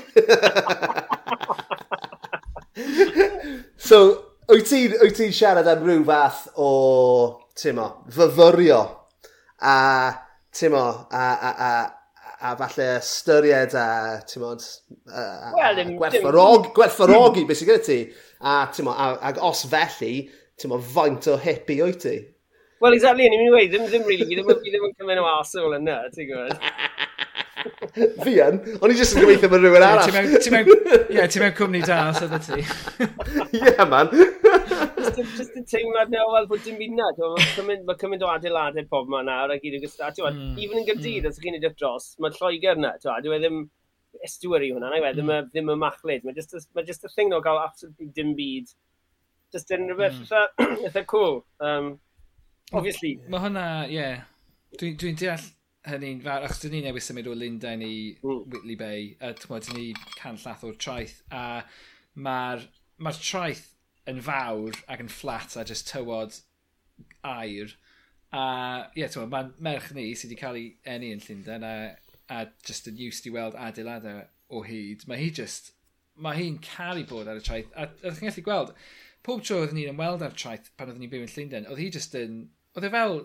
so, wyt ti'n ti siarad am rhyw fath o timo, fyfyrio a timo, a, a, a, a falle ystyried a, ti'n well, gwerthfarog, gwerthfarogi beth sy'n gyda ti. A, ti'n modd, ac os felly, ti'n faint o hippie o'i ti? Wel, exactly, ni'n mynd i weid, ddim, ddim really, fi ddim, ddim yn cymryd o arsehol yna, ti'n gwybod. Fi yn. O'n i jyst yn gobeithio bod rhywun arall. Ie, ti mewn cwmni da, so dda ti. Ie, man. Just y teimlad na, wel, bod dim byd na. Mae cymaint o adeiladau pob ma nawr a gyd yn gystal. Hmm, even yn gyrdydd, hmm. os ych chi'n edrych dros, mae Lloegr na. Dwi e ddim estuary hwnna, na i wedi, ddim y machlid. Mae just y thing o gael absolutely dim byd. Just yn rhywbeth eitha hmm. cool. Um, obviously. Mae hwnna, ie. Dwi'n deall hynny'n fawr, achos dyn ni newid symud o Lundain i mm. Whitley Bay, a tymod, dyn ni can llath o'r traeth, a mae'r ma traeth yn fawr ac yn fflat a just tywod air, a ie, yeah, mae'n merch ni sydd wedi cael ei eni yn Llundain, a, a just yn used i weld adeiladau o hyd, mae hi just, mae hi'n cael ei bod ar y traeth, a, ydych chi'n gallu gweld, pob tro oedden ni'n ymweld ar traeth pan oedden ni'n byw yn Llundain, oedd hi just yn, oedd e fel,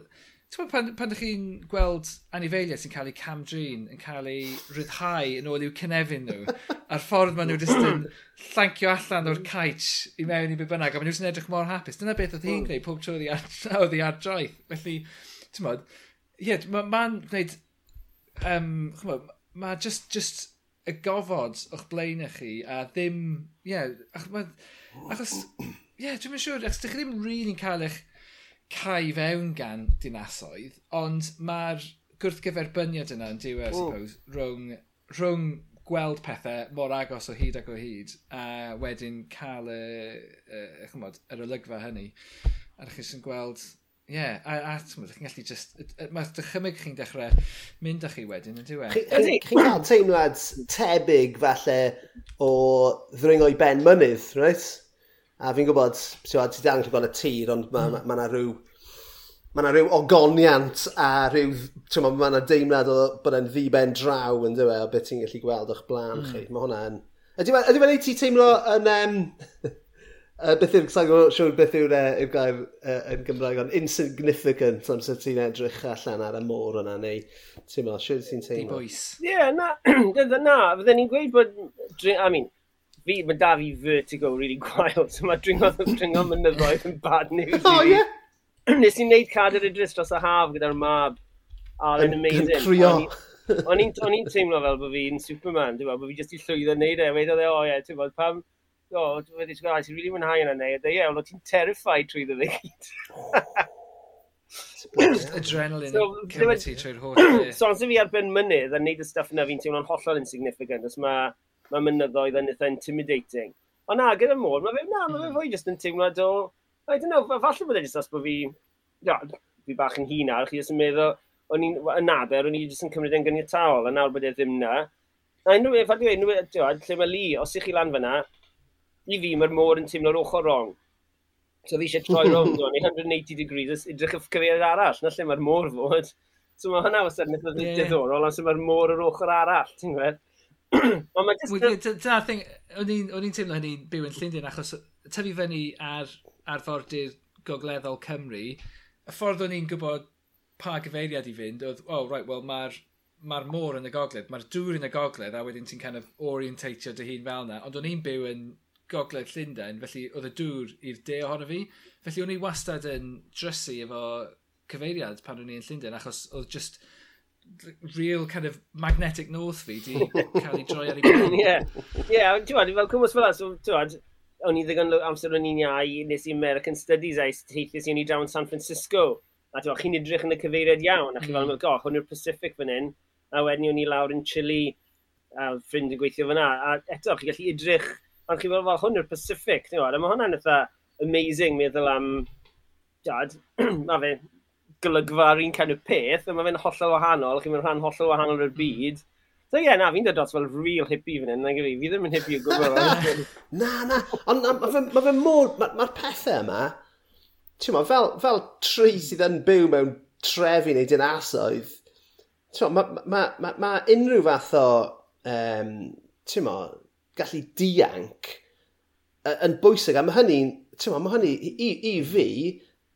Ti'n pan, pan ydych chi'n gweld anifeiliaid sy'n cael eu camdrin yn cael eu rhyddhau yn ôl i'w cynefin nhw, a'r ffordd maen nhw jyst yn llancio allan o'r caet i mewn i be bynnag, a maen nhw jyst yn edrych mor hapus. Dyna beth oedd hi'n hmm. gwneud pob tro oedd hi ar draeth. Felly, ti'n modd, ie, yeah, mae'n ma gwneud, um, chymod, mae just, just y gofod o'ch blaen chi, a ddim, ie, yeah, achos, ie, yeah, dwi'n siŵr, achos dych chi ddim rili'n really cael eich cae fewn gan dinasoedd, ond mae'r gwrthgyferbyniad yna yn diwedd, oh. suppose, rhwng, rhwng gweld pethau mor agos o hyd ac o hyd, a wedyn cael y, y, y chymod, yr olygfa hynny. A ddech chi'n gweld, ie, yeah, a, a ddech chi'n gallu just, mae dychymyg chi'n dechrau mynd â chi wedyn, yn diwedd. Chi'n chi cael teimlad tebyg falle o ddringo i ben mynydd, right? A fi'n gwybod, siwad, ti dal yn gwybod y tir, ond mae mm. ma, ma, ma rhyw... Mae yna rhyw ogoniant a rhyw... Mae yna deimlad o bod e'n ddiben draw yn dweud o beth ti'n gallu gweld o'ch blaen mm. chi. Mae hwnna yn... Ydy fe'n ei ti teimlo yn... Um, uh, beth yw'r sa'n gwybod siwr beth yw'r uh, yw gair uh, yn Gymraeg ond insignificant am sy'n ti'n edrych allan ar y môr yna neu ti'n meddwl, siwr ti'n teimlo? Di bwys. Ie, yeah, na, na, fydden ni'n gweud bod, I mean, fi, mae da fi vertigo really gwael, so mae dringo, dringo mynyddoedd yn bad news oh, yeah. Nes i'n neud cader Idris dros y haf gyda'r mab. Oh, yn amazing. O'n i'n teimlo fel bod fi'n Superman, dwi'n bod fi jyst i llwyddo wneud e. Wedodd e, o ie, ti'n bod, pam, o, dwi'n wedi sgwrs, ti'n rili mwynhau yna neu. Ie, ond ti'n terrified trwy ddo ddeud. Adrenaline so, cymryd ti trwy'r holl. So, ond fi ar ben mynydd a wneud y stuff yna fi'n teimlo'n hollol insignificant, os mae mae mynyddoedd yn eitha intimidating. Ond na, gyda môr, mae fe, na, mae fe mm. fwy jyst yn teimlad o, I don't know, falle bod e jyst os bod fi, ja, fi bach yn hun ar, chi jyst yn meddwl, o'n i'n yn aber, o'n i jyst yn cymryd yn gyniataol, a nawr bod e ddim na. A unrhyw beth, fadw unrhyw beth, lle mae li, os ych chi lan fyna, i fi mae'r môr yn teimlo'r ochr rong. So fi eisiau troi rownd o'n 180 degrees, edrych y cyfeiriad arall, na lle mae'r môr fod. So mae hynna wastad yn eitha yeah. diddorol, ond so mae'r môr yr ochr arall, ti'n gwybod? Dyna'r thing, o'n i'n teimlo hynny'n byw yn Llundain, achos tyfu fyny ar ar arfordir gogleddol Cymru, y ffordd o'n i'n gwybod pa gyfeiriad i fynd, oedd, oh, right, well, mae'r mae'r môr yn y gogledd, mae'r dŵr yn y gogledd, a wedyn ti'n kind of orientatio dy hun fel yna. Ond o'n i'n byw yn gogledd Llundain, felly oedd y dŵr i'r de ohono fi. Felly o'n i wastad yn drysu efo cyfeiriad pan o'n i'n Llundain, achos oedd just real kind of magnetic north fi di cael ei droi ar ei ben. Ie, yeah. ti'n wad, fel cwmwys fel so, ti'n wad, o'n i ddigon amser o'n i'n iau, nes i American Studies a teithio sy'n i yn San Francisco. A ti'n chi'n edrych yn y cyfeiriad iawn, a chi fel, mm. oh, hwn yw'r Pacific fan hyn, a wedyn o'n i lawr yn Chile, a ffrind yn gweithio fyna, a eto, chi'n gallu edrych, ond chi fel, hwn yw'r Pacific, ti'n gwybod, a mae hwnna'n eitha amazing meddwl am, dad, ma fe, golygfa ar un kind of peth, a mae fe'n hollol wahanol, chi'n mynd rhan hollol wahanol o'r byd. So ie, yeah, na, fi'n dod dros fel real hippie fan hyn, fi, fi ddim yn hippie o gwbl. na, na, ond mae fe ma fe môr, mae'r ma pethau yma, ti'n ma, fel, fel tri sydd yn byw mewn trefi neu dynasoedd, ti'n ma, mae ma, ma, ma unrhyw fath o, um, ti'n ma, gallu dianc yn bwysig, a mae hynny, ti'n ma, mae hynny, i, i fi,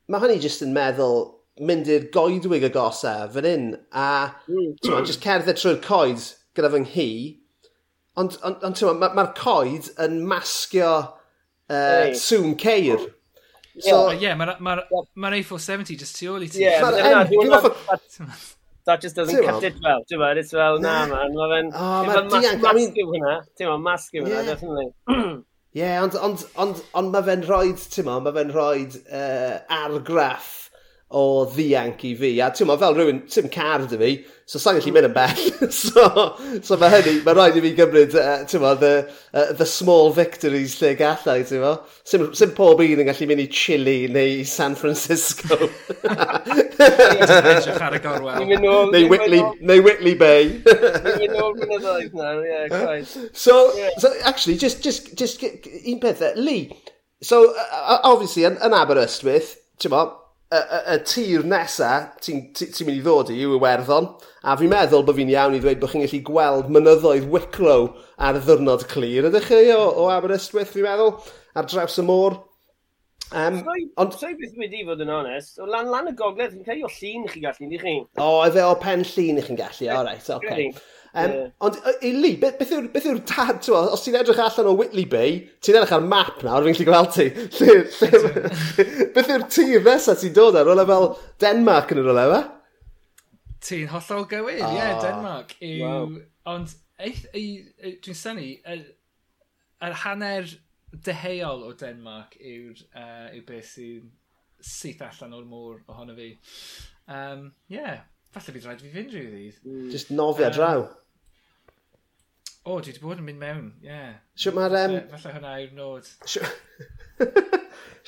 mae hynny jyst yn meddwl, mynd i'r goedwig agosaf fan hyn, a mm. ti'n just cerdded trwy'r coed gyda fy nghi, ond, ond, ond ti'n mae'r ma coed yn masgio uh, hey. sŵn ceir. So, yeah, yeah mae'r ma, ma, ma A470 just tu ôl i ti. Yeah, but then, no, that, that just doesn't cut it well, ti'n meddwl, it's well, na man, mae fe'n, ti'n meddwl, masgyw hwnna, ti'n meddwl, masgyw hwnna, definitely. Ie, yeah, ond, ond, ond, ond mae fe'n rhoi, ti'n meddwl, mae fe'n rhoi uh, argraff o ddianc i fi. A ti'n fel rhywun, ti'n car dy fi, so sa'n gallu mynd yn bell. so, so mae hynny, mae rhaid i fi gymryd, uh, ti'n mo, the, uh, the small victories lle gallai, ti'n mo. Sim, sim pob un yn gallu mynd i Chile neu San Francisco. Edrych ar y gorwel. Neu Whitley, neu Whitley Bay. So, so, actually, just, just, just, un peth, Lee, so, uh, obviously, yn, yn Aberystwyth, ti'n mo, y, y, y tir nesa ti'n ti, ti mynd i ddod i yw Iwerddon, a fi'n meddwl bod fi'n iawn i ddweud bod chi'n gallu gweld mynyddoedd Wicklow ar y ddwrnod clir, ydych chi o, o Aberystwyth, fi'n meddwl, ar draws y môr. Um, Soi, ond... Soi beth wedi fod yn onest, o lan lan y gogledd, fi'n cael o llun chi gallu, di chi? O, efe o pen llun i chi'n gallu, o reit, oce. Okay. Um, yeah. Ond i Lee, beth, beth yw'r beth yw dad, twa, os ti'n edrych allan o Whitley Bay, ti'n edrych ar map nawr, fi'n gallu gweld ti. Lle, lle, beth yw'r tîm nesaf ti'n dod ar, rola fel Denmark yn yr rola fe? Ti'n hollol gywir, ah. ie, oh, yeah, Denmark. Yw, wow. Ond dwi'n syni, yr, yr hanner deheuol o Denmark yw'r uh, yw beth sy'n syth allan o'r môr ohono fi. Um, yeah, falle bydd rhaid fi fynd rhyw ddydd. Mm. Just nofio um, draw. O, dwi wedi bod yn mynd mewn, ie. Yeah. Sio mae'r... Um... Falle hwnna yw'r nod.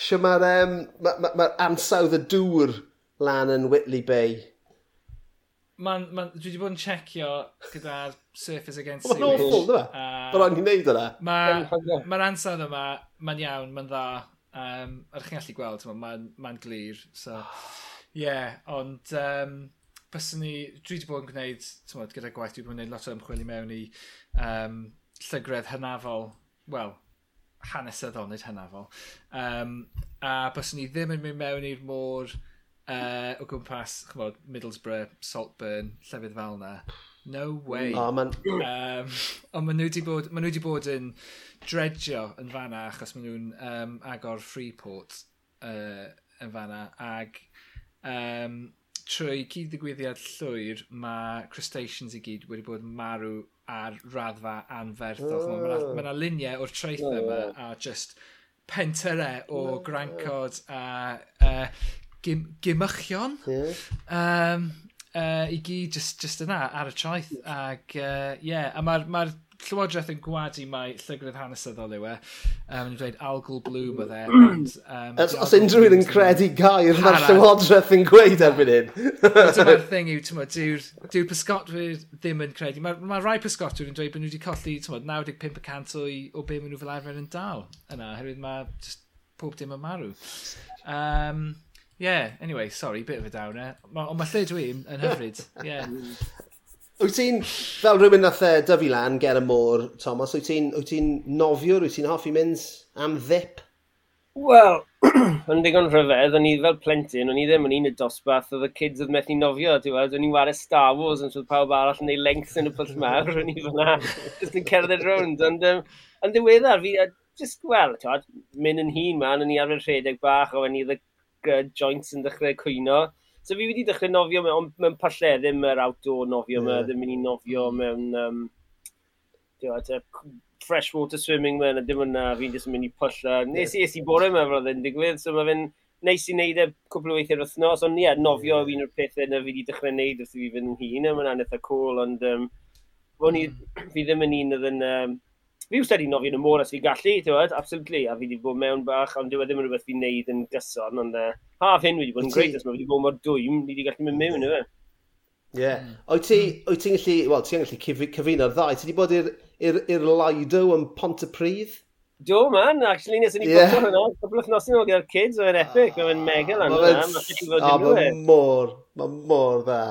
Sio mae'r um, ma, ma, ma ansawdd y dŵr lan yn Whitley Bay? Man, man, dwi wedi bod yn checio gyda'r Surface Against Seaweed. Mae'n awful, dyma? E? Fel o'n i'n neud yna. Mae'r ma ansawdd yma, mae'n iawn, mae'n dda. Um, ar chi'n gallu gweld, mae'n ma, ma glir. So, yeah, ond... Um, byswn ni, dwi wedi bod yn gwneud, tywod, gyda gwaith, dwi wedi bod yn gwneud lot o ymchwil i mewn i um, llygredd hynafol, wel, hanesyddol, nid hynafol. Um, a byswn ni ddim yn mynd mewn i'r môr uh, o gwmpas, chymod, Middlesbrough, Saltburn, llefydd fel yna. No way. O, oh, man... um, ond maen nhw wedi bod, maen nhw wedi bod yn dredgio yn fanna achos maen nhw'n um, agor Freeport uh, yn fanna. Ag um, trwy cyd-ddigwyddiad llwyr mae crustaceans i gyd wedi bod marw ar raddfa anferthol. Oh. Mae yna ma, luniau o'r traethau oh. yma a just pentere o oh. grancod a uh, gym, gymychion. Yeah. Um, uh, I gyd just, just yna ar y traeth. Ag, uh, e, yeah, a mae'r ma, Llywodraeth yn gwadu mai llygredd hanesyddol yw e. Um, ni'n dweud algal bloom oedd e. Um, os os unrhyw un yn credu gair, mae'r Llywodraeth yn gweud erbyn hyn. Dyma'r thing yw, dyw'r dyw pysgotwyr ddim yn credu. Mae, ma rai pysgotwyr yn dweud bod nhw wedi colli 95% o, o be maen nhw fel arfer yn dal yna, herwydd mae pob dim yn marw. Um, yeah, anyway, sorry, bit of a downer. Ond mae lle dwi yn hyfryd, yeah. Wyt ti'n, fel rhywun nath e dyfu lan ger y môr, Thomas, wyt ti'n wyt ti nofiwr, wyt ti'n hoffi mynd am ddip? Wel, yn digon rhyfedd, o'n i fel plentyn, o'n i ddim yn un y dosbarth, oedd y kids oedd methu nofio, ti'n gweld, o'n i'n wario Star Wars yn sydd pawb arall yn ei length yn y pwll mawr, o'n i fyna, jyst yn cerdded rownd, ond um, yn ddiweddar, fi, uh, just, wel, mynd yn hun man, o'n i arfer rhedeg bach, o'n i the uh, joints yn dechrau cwyno, So fi wedi dechrau nofio mewn, mewn palle, ddim yr outdoor nofio yeah. mewn, ddim yn i nofio mewn um, diwedd, freshwater swimming mewn, a dim yna, fi'n jyst yn mynd i pwlla. Nes i, i bore mewn roedd yn digwydd, so mae fe'n neis i wneud e cwpl o weithiau'r wythnos, ond ie, yeah, nofio yeah. un o'r pethau na fi wedi dechrau wneud wrth i fi fynd yn hun, a mae'n anodd cool, ond um, o'n i, fi ddim yn un oedd yn um, fi wrth wedi nofio yn y môr as fi gallu, ti'n gwybod, absolutely, a fi wedi bod mewn bach, ond dwi wedi ddim yn rhywbeth fi'n neud yn gyson, ond uh, haf hyn wedi bod yn greit, os mae wedi bod mor dwym, ni wedi gallu mynd mewn, yw e? Ie. Yeah. Hmm. Oed ti'n gallu, wel, ti'n gallu cyfuno'r ddau, ti wedi bod i'r Lido yn Pontypridd? Do, man, actually, nes i ni yeah. bwtio hwnna, cwbl o'ch nosyn o gyda'r kids, mae'n epic, mae'n yn ah, mega lan hwnna, mae'n mor, mae'n mor dda.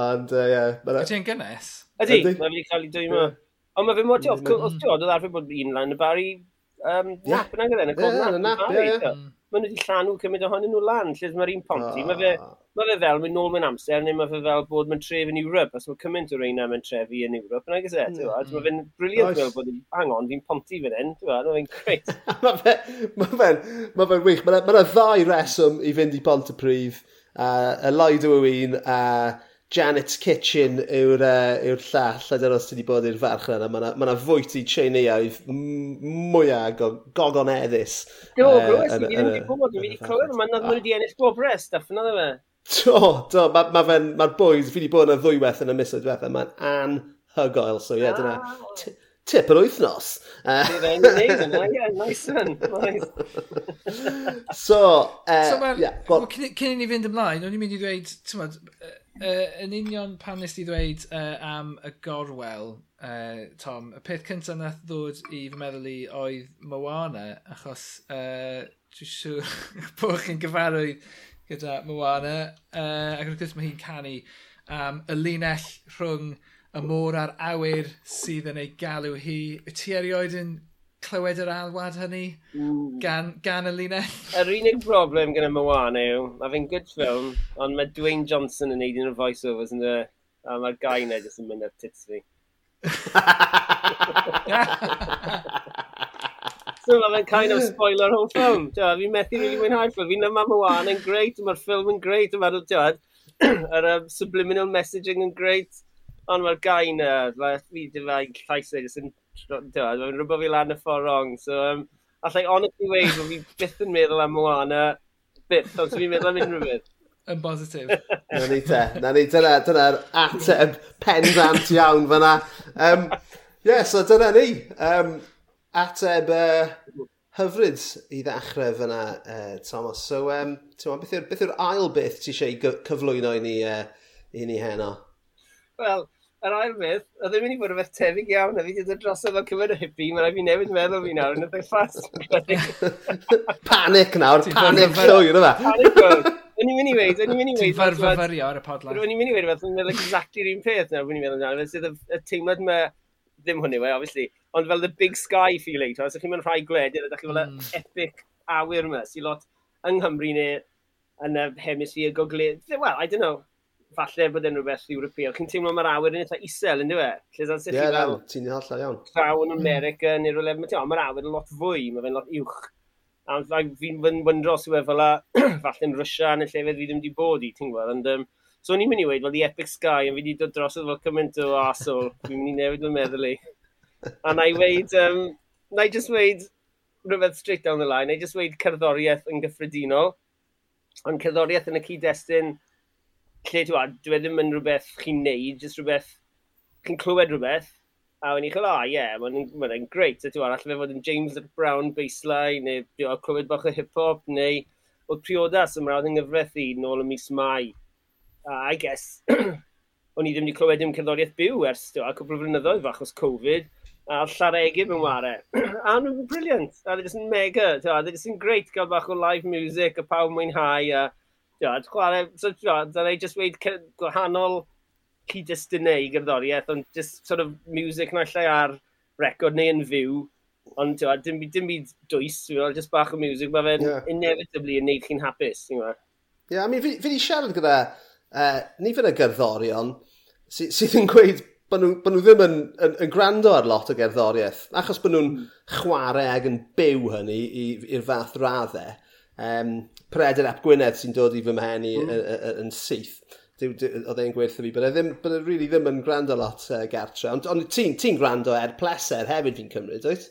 Ond, ie. Uh, Ydy yn gynnes? Ydy, mae'n wedi cael ei dwymo. Ond mae fe mor ti'n oedd oedd arfer bod un lan y bari um, yeah. nap yn angen e, yn y cofnad. Ie, yeah, nap, Mae nhw wedi llanw cymryd ohonyn nhw lan, lle mae'r un ponti. Mae fe, ah. ma fe fel mynd nôl mewn amser, neu mae fe fel bod mewn tref yn Ewrop, os mae cymaint o reina mewn trefi yn Ewrop, yna agos e, mm. mm. Mae fe'n briliant fel bod yn hang on, fi'n ponti fan hyn, ti'n fawr, mae fe'n greit. mae fe'n ma fe, ma fe wych, mae yna ddau reswm i fynd i Pontypridd, uh, y Laido yw un, a uh, Janet's Kitchen yw'r uh, yw llall, a dyna os ti wedi bod i'r farch yna. mae yna ma, na, fwyt i treineuaidd mwyaf go, gogon eddys. Do, uh, bro, yn, fi ddim wedi bod, fi wedi clywed, mae'n nad wedi ennill bob rest, a ffynna fe. Do, do, mae'r ma, ma, ma bwyd, fi wedi bod yn y ddwyweth yn y misoedd diwethaf, mae'n anhygoel, so ie, yeah, dyna tip yr wythnos. nice one, nice. so, uh, so well, yeah, well, cyn, cyn i ni fynd ymlaen, o'n i'n mynd i ddweud, ti'n uh, yn union pan nes ti ddweud uh, am y gorwel, uh, Tom, y peth cyntaf nath ddod i fy meddwl i oedd Moana, achos uh, dwi'n siŵr bod chi'n gyfarwydd gyda Moana, uh, ac wrth gwrs mae hi'n canu am um, y linell rhwng y môr a'r awyr sydd yn ei galw hi. Wyt ti erioed yn clywed yr alwad hynny mm. gan, gan y linell. Yr unig broblem gyda Moana yw, mae fe'n good film, ond mae Dwayne Johnson yn neud un o'r voiceovers yn y... A mae'r gai na jyst yn mynd ar tits fi. so mae fe'n kind of spoiler whole film. Fi'n methu rili mwynhau ffilm. Fi'n yma Moana yn greit, mae'r ffilm yn greit, mae'r yr um, subliminal messaging yn greit. Ond mae'r gai na, fi ddim yn llais e, jyst yn mae'n rhywbeth fi lan y ffordd rong. So, um, allai honestly weid, fi byth yn meddwl am Moana, byth, ond fi'n meddwl am unrhyw beth. Yn bositif. na ni te, na ni, dyna, dyna'r ateb pendant iawn fyna. Um, yeah, so dyna ni. Um, ateb uh, hyfryd i ddechrau fyna, uh, Thomas. So, um, ma, beth yw'r yw ail beth ti eisiau cyflwyno i ni, uh, i ni heno? Wel, Yr ail beth, oedd e'n mynd i fod yn beth tebyg iawn, a fi wedi dod dros efo cyfer y hippi, mae'n rhaid fi newid meddwl fi nawr, yn ydych ffas. Panic nawr, panic llwyr yma. Panic llwyr. O'n i'n mynd i weid, o'n i'n mynd i weid. Ti'n farfyfyrio ar y podlan. O'n i'n mynd i weid, o'n i'n meddwl exactly un peth nawr, o'n i'n meddwl nawr, sydd y teimlad ma, ddim hwnnw we, obviously, ond fel the big sky feeling, os ydych chi'n mynd rhai gwledydd, ydych chi'n fel mm. epic awyr yma, sy'n lot yng Nghymru neu yn y hemisphere gogledd. Well, I don't know, falle bod e'n rhywbeth Ewropeol. Chi'n teimlo mae'r awyr yn eitha isel, ynddo e? Lle sa'n sych yeah, fel... ti'n hollol iawn. Craw yn America neu rhywle, mae'r awyr yn lot fwy, mae fe'n lot uwch. A fi'n wyndro sy'n fe fel a, falle yn Rysia yn y llefydd fi ddim wedi bod i, ti'n gwybod. Ond, um, so ni'n mynd i weid, fel the Epic Sky, yn fi wedi dod drosodd fel cymaint o asol. fi'n mynd i newid yn meddwl i. A na i weid, um, na i just weid rhywbeth straight down the line, na i just weid cerddoriaeth yn gyffredinol. Ond cerddoriaeth yn y cyd-destun, lle ti'n dwi e ddim yn rhywbeth chi'n neud, jyst rhywbeth, chi'n clywed rhywbeth, a wedyn wedi'n cael, ah, ie, mae'n greit, ti'n gwybod, allai fe fod yn James Brown baseline, neu dwi'n clywed bach o hip-hop, neu oedd priodas yn mrawd yng i nôl y mis Mai. A I guess, o'n i ddim wedi clywed dim cerddoriaeth byw ers, ti'n gwybod, cwbl o flynyddoedd achos Covid, a llaregu mewn ware. a nhw'n briliant, a ddyn yn mega, ti'n gwybod, ddyn nhw'n greit gael bach o live music, a pawb mwynhau, a Diod, chwarae, so, diod, dyna i e just weid gwahanol cyd-destunau i gerddoriaeth, ond just sort of music na lle ar record neu yn fyw, ond diod, dim, dim byd dwys, diod, just bach o music, mae fe'n yeah. inevitably yn neud chi'n hapus, ti'n gwybod? Ie, yeah, I mean, fi, fi di siarad gyda uh, nifer y gerddorion sydd sy yn gweud bod nhw, bod nhw ddim yn, yn, yn, gwrando ar lot o gerddoriaeth, achos bod nhw'n hmm. chwarae ag yn byw hynny i'r fath raddau. Um, Pred Ap Gwynedd sy'n dod i fy mhen i hmm. yn syth. Oedd e'n gweithio fi, bydde ddim, bydde really ddim yn gwrando lot uh, gartre. Ond on, ti'n ti gwrando er pleser hefyd fi'n cymryd, oes?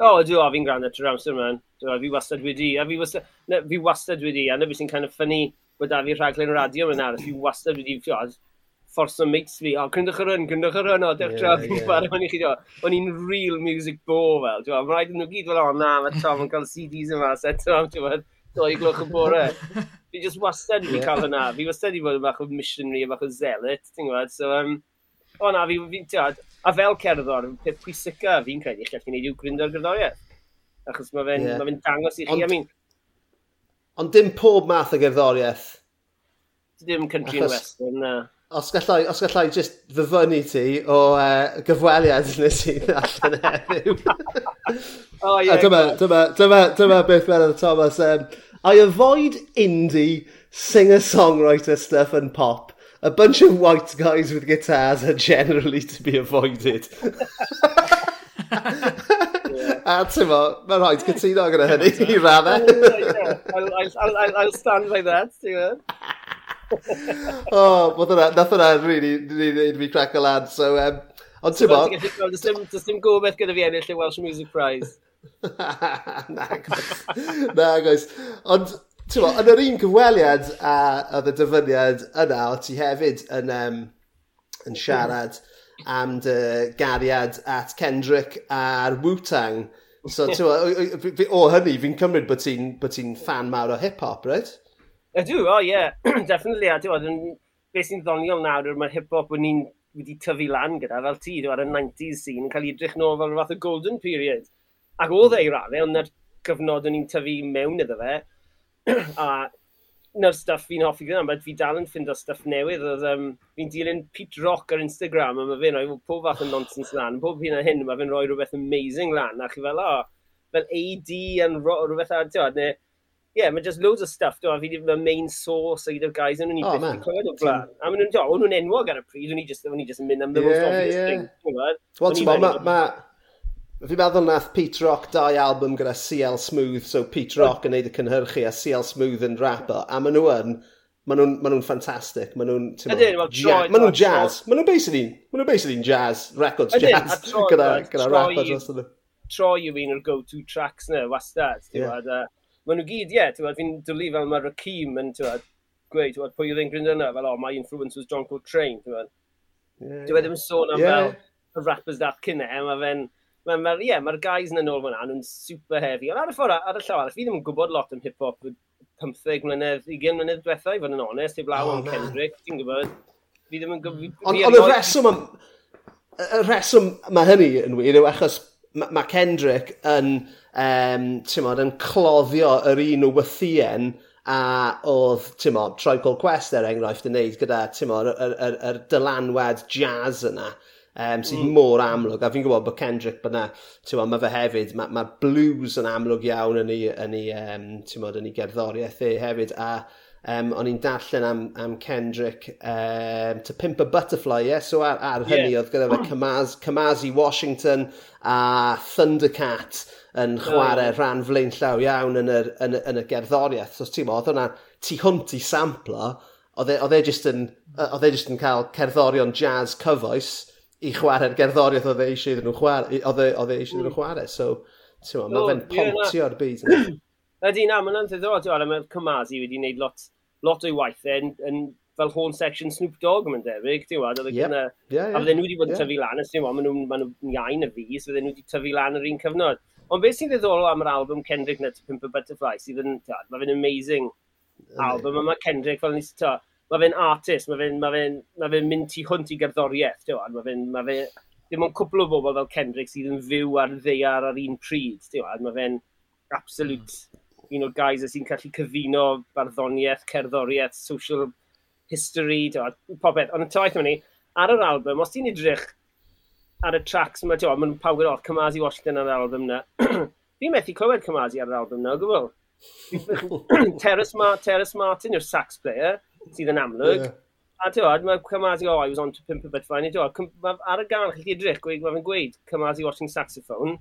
O, oh, dwi o, fi'n gwrando trwy'r amser man. Fi wastad wedi, a fi wastad, na, fi wastad wedi, a na fi sy'n kind of funny bod da fi rhaglen radio mewn arall, fi wastad wedi, fiod, ffors o mates fi, o, cryndwch yr hwn, cryndwch yr hwn, o, dewch tra, fi'n barod o'n i chi, o'n i'n real music bo, fel, dwi'n rhaid yn nhw gyd fel, o, na, mae Tom yn cael CDs yma, set Tom, dwi'n doi glwch y bore. Fi just wastad wedi cael hynna. Fi wastad wedi bod yn bach o missionary, yn bach o zealot, ti'n gwybod. So, um, o na, fi, fi, tiad, a fel cerddor, peth pwysica fi'n credu, chi'n gallu gwneud yw grindo'r gerddoriaeth. Achos mae fe'n yeah. ma fe dangos i chi, ond, I mean... Ond dim pob math o gerddoriaeth. Dim country Achos... and western, na os gallai, os gallai just fyfynnu ti o uh, gyfweliad nes i allan heddiw. oh, yeah, dyma, dyma, dyma, dyma beth meddwl Thomas. Um, I avoid indie singer-songwriter stuff and pop. A bunch of white guys with guitars are generally to be avoided. A ti'n fo, mae'n rhaid cytuno gyda hynny i raddau. I'll stand by that, ti'n oh, bod that, nath hwnna really, really, really crack a lad, so... Um, ond ti'n bod... Does dim gobeith gyda fi ennill y Welsh Music Prize. na, na, guys. Ond, ti'n bod, yn yr un cyfweliad a oedd y dyfyniad yna, o ti hefyd yn, um, yn siarad am dy gariad at Kendrick a'r Wu-Tang. So, ti'n o, o hynny, fi'n cymryd bod ti'n ti fan mawr o hip-hop, right? Ydw, o oh, ie, yeah. definitely. A ti'n beth sy'n ddoniol nawr yw'r mae'r hip-hop o'n i'n wedi tyfu lan gyda fel ti, ar y 90s sy'n cael ei edrych nôl fel fath o golden period. Ac oedd ei raddau, e, ond na'r cyfnod o'n i'n tyfu mewn iddo fe. a na'r stuff fi'n hoffi gyda, mae fi dal yn ffind o stuff newydd. Oedd, um, fi'n dilyn Pete Rock ar Instagram, a mae fe'n rhoi pob fath o nonsens lan. Pob hyn a hyn, mae fe'n rhoi rhywbeth amazing lan. A chi fel, o, oh, fel AD yn rhywbeth ar, tiwad, neu yeah, mae just loads of stuff, do, a fi ddim yn main source gyda'r guys, yn nhw'n i byth clywed o blaen. A maen nhw'n o'n nhw'n enwog ar y pryd, o'n i just, just yn mynd am the yeah, most obvious yeah. thing. Wel, ti'n ma, ma, fi'n meddwl nath Pete Rock dau album gyda CL Smooth, so Pete Rock yn neud y cynhyrchu a CL Smooth yn rapper, a maen nhw yn, maen nhw'n ma nhw ffantastig, maen nhw'n... Maen nhw'n jazz, maen nhw'n basically, maen nhw'n basically jazz, records jazz, gyda rapper dros Troy yw un o'r go-to tracks na, wastad, ti'n yeah maen nhw gyd, ie, yeah, ti'n fi'n dwlu fel mae'r Rakim yn, ti'n gweud, ti'n pwy oedd e'n grynd yna, fel, oh, my influence was John Coltrane, ti'n fawr. Yeah, Dwi e wedi yn sôn am fel y rappers dat cynne, mae fe'n, mae'r ma, yeah, ma guys yn ôl fyna, nhw'n super heavy. Ond ar y ffordd, ar y llaw arall, fi ddim yn gwybod lot am hip-hop 15 mlynedd, 20 mlynedd diwethaf, i fod yn onest, i law oh, am Kendrick, ti'n gwybod? Fi ddim yn gwybod... Ond y reswm, y reswm mae hynny yn wir yw achos mae Kendrick yn, um, mod, yn cloddio yr un o wythien a oedd, ti'n modd, Troy Cole Quest er enghraifft yn neud gyda, ti'n modd, yr, yr, yr dylanwad jazz yna um, sydd mm. mor amlwg. A fi'n gwybod bod Kendrick byna, ti'n modd, mae fe hefyd, mae, mae blues yn amlwg iawn yn ei, yn ei, um, ti'n modd, yn ei gerddoriaeth e hefyd. A um, o'n i'n darllen am, am Kendrick, um, To Pimp a Butterfly, yeah? so ar, ar hynny yeah. oedd gyda fe Kamaz, Kamazi Washington a Thundercat yn chwarae oh. rhan flaen llaw iawn yn y, yn, yn y gerddoriaeth. So ti'n modd, oedd tu hwnt i samplo, oedd e just yn, oedd e just e yn cael cerddorion jazz cyfoes i chwarae'r gerddoriaeth oedd e eisiau iddyn nhw chwarae, e, oedd e eisiau iddyn nhw chwarae. So, ti'n modd, mae fe'n pontio'r byd. Ydy, na, mae'n ddiddorol. Mae'r Cymasi wedi gwneud lot, lot o'i waith yn, yn fel horn section Snoop Dogg mae'n debyg, ti'n wad, oedd yep. yna... Yeah, yeah, a fydden nhw wedi bod yn yeah. tyfu lan, ysdyn nhw, maen nhw'n ma nhw iawn y fus, fydden nhw wedi tyfu lan yr un cyfnod. Ond beth sy'n ddiddorol am yr album Kendrick Nuts, Pimp a Butterfly, sydd yn, tad, mae fe'n amazing album, a mae Kendrick fel nes to, mae fe'n artist, mae fe'n ma fe, ma fe mynd tu hwnt i gerddoriaeth, ti'n mae fe'n, ma fe, dim ond cwpl o bobl fel Kendrick sydd yn fyw ar ddeiar ar un pryd, ti'n mae fe'n absolute mm un o'r guys sy'n gallu cyfuno barddoniaeth, cerddoriaeth, social history, popeth. Ond y taith yma ni, ar yr album, os ti'n edrych ar y tracks yma, ti'n maen pawb off, Cymasi Washington ar yr album yna. fi'n methu clywed Cymasi ar yr album yna, gwybod? Terrace, Ma Terrace Martin yw'r sax player, sydd yn amlwg. Yeah. A ti'n gwybod, mae Cymasi, oh, I was on to Pimp a bit fine. ti'n gwybod, ar y gan, chi'n edrych, mae fe'n gweud Cymasi Washington saxophone,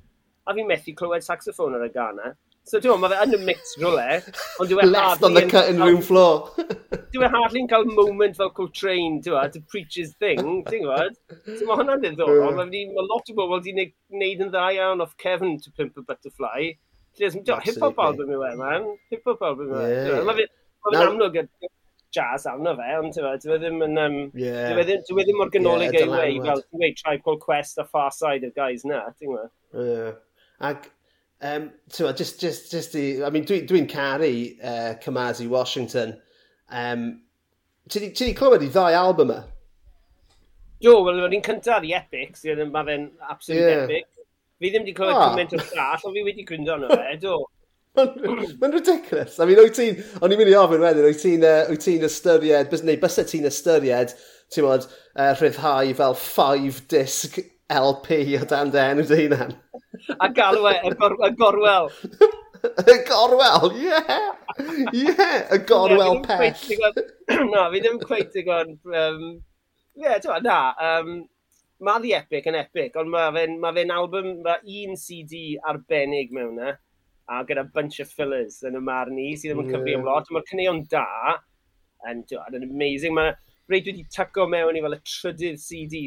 a fi'n methu clywed saxophone ar y gan So dwi'n mae fe yn y mix rhywle, ond dwi'n e Left on the cutting room floor. dwi'n e hardly'n cael moment fel Coltrane, dwi'n to preach his thing, ti'n gwybod? So mae hwnna'n ddiddorol, mae ma lot o bobl wedi gwneud yn dda iawn off Kevin to Pimp a Butterfly. Hip-hop album yw e, man. Hip-hop album yw e. Mae fe'n amlwg jazz arno fe, ond dwi e ddim yn... Um, yeah. Dwi ddim, dwi ddim mor ganolig yeah, ei wei, fel dwi Tribe Called Quest a Far Side y guys na, ti'n gwybod? Yeah. Ac Um, so just, just, just i, I mean, dwi'n dwi, caru uh, Kamazi Washington. Um, ti di clywed i ddau album yma? Jo, wel, o'n un cyntaf i Epic, sydd yn ma'n absolute yeah. epic. Fi ddim wedi clywed oh. cymaint o llall, ond fi wedi gwyndo arno fe, do. Mae'n ridiculous. I mean, wyt ti'n, o'n i'n mynd i ofyn wedyn, wyt ti'n uh, ti ystyried, bys, neu bysau ti'n ystyried, ti'n modd, uh, rhyddhau fel five disc LP o dan dy enw dy hunan. A galw e, y, gor y gorwel. y gorwel, ie! Ie, y gorwel pell. na, fi ddim cweith i gwrdd... Um, ie, yeah, tywa, na. Um, mae The Epic yn epic, ond mae fe'n ma fe album, mae un CD arbennig mewn e, a gyda bunch of fillers yn y marn i, sydd ddim yn cyfri am lot, mae'r cyneuon da, yn, yn amazing, mae rhaid wedi tyco mewn i fel y trydydd CD.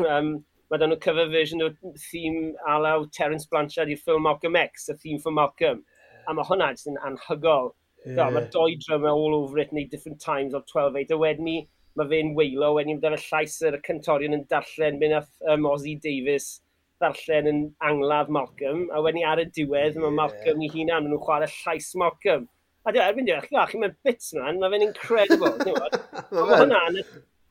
um, mae dan nhw cover version o theme alaw Terence Blanchard i'r ffilm Malcolm X, y theme for Malcolm. A mae hwnna jyst yn anhygol. Yeah. Mae doi drum all over it, neu different times of 12-8. A wedyn ni, mae fe'n weilo, wedyn ni fydda'r llais yr cyntorion yn darllen, mynd ath um, Ozzy Davis darllen yn angladd Malcolm, a wedyn ni ar y diwedd, mae Malcolm i hunan, maen nhw'n chwarae llais Malcolm. A dwi'n erbyn diolch, chi, mae'n bits man, mae fe'n incredible. mae hwnna'n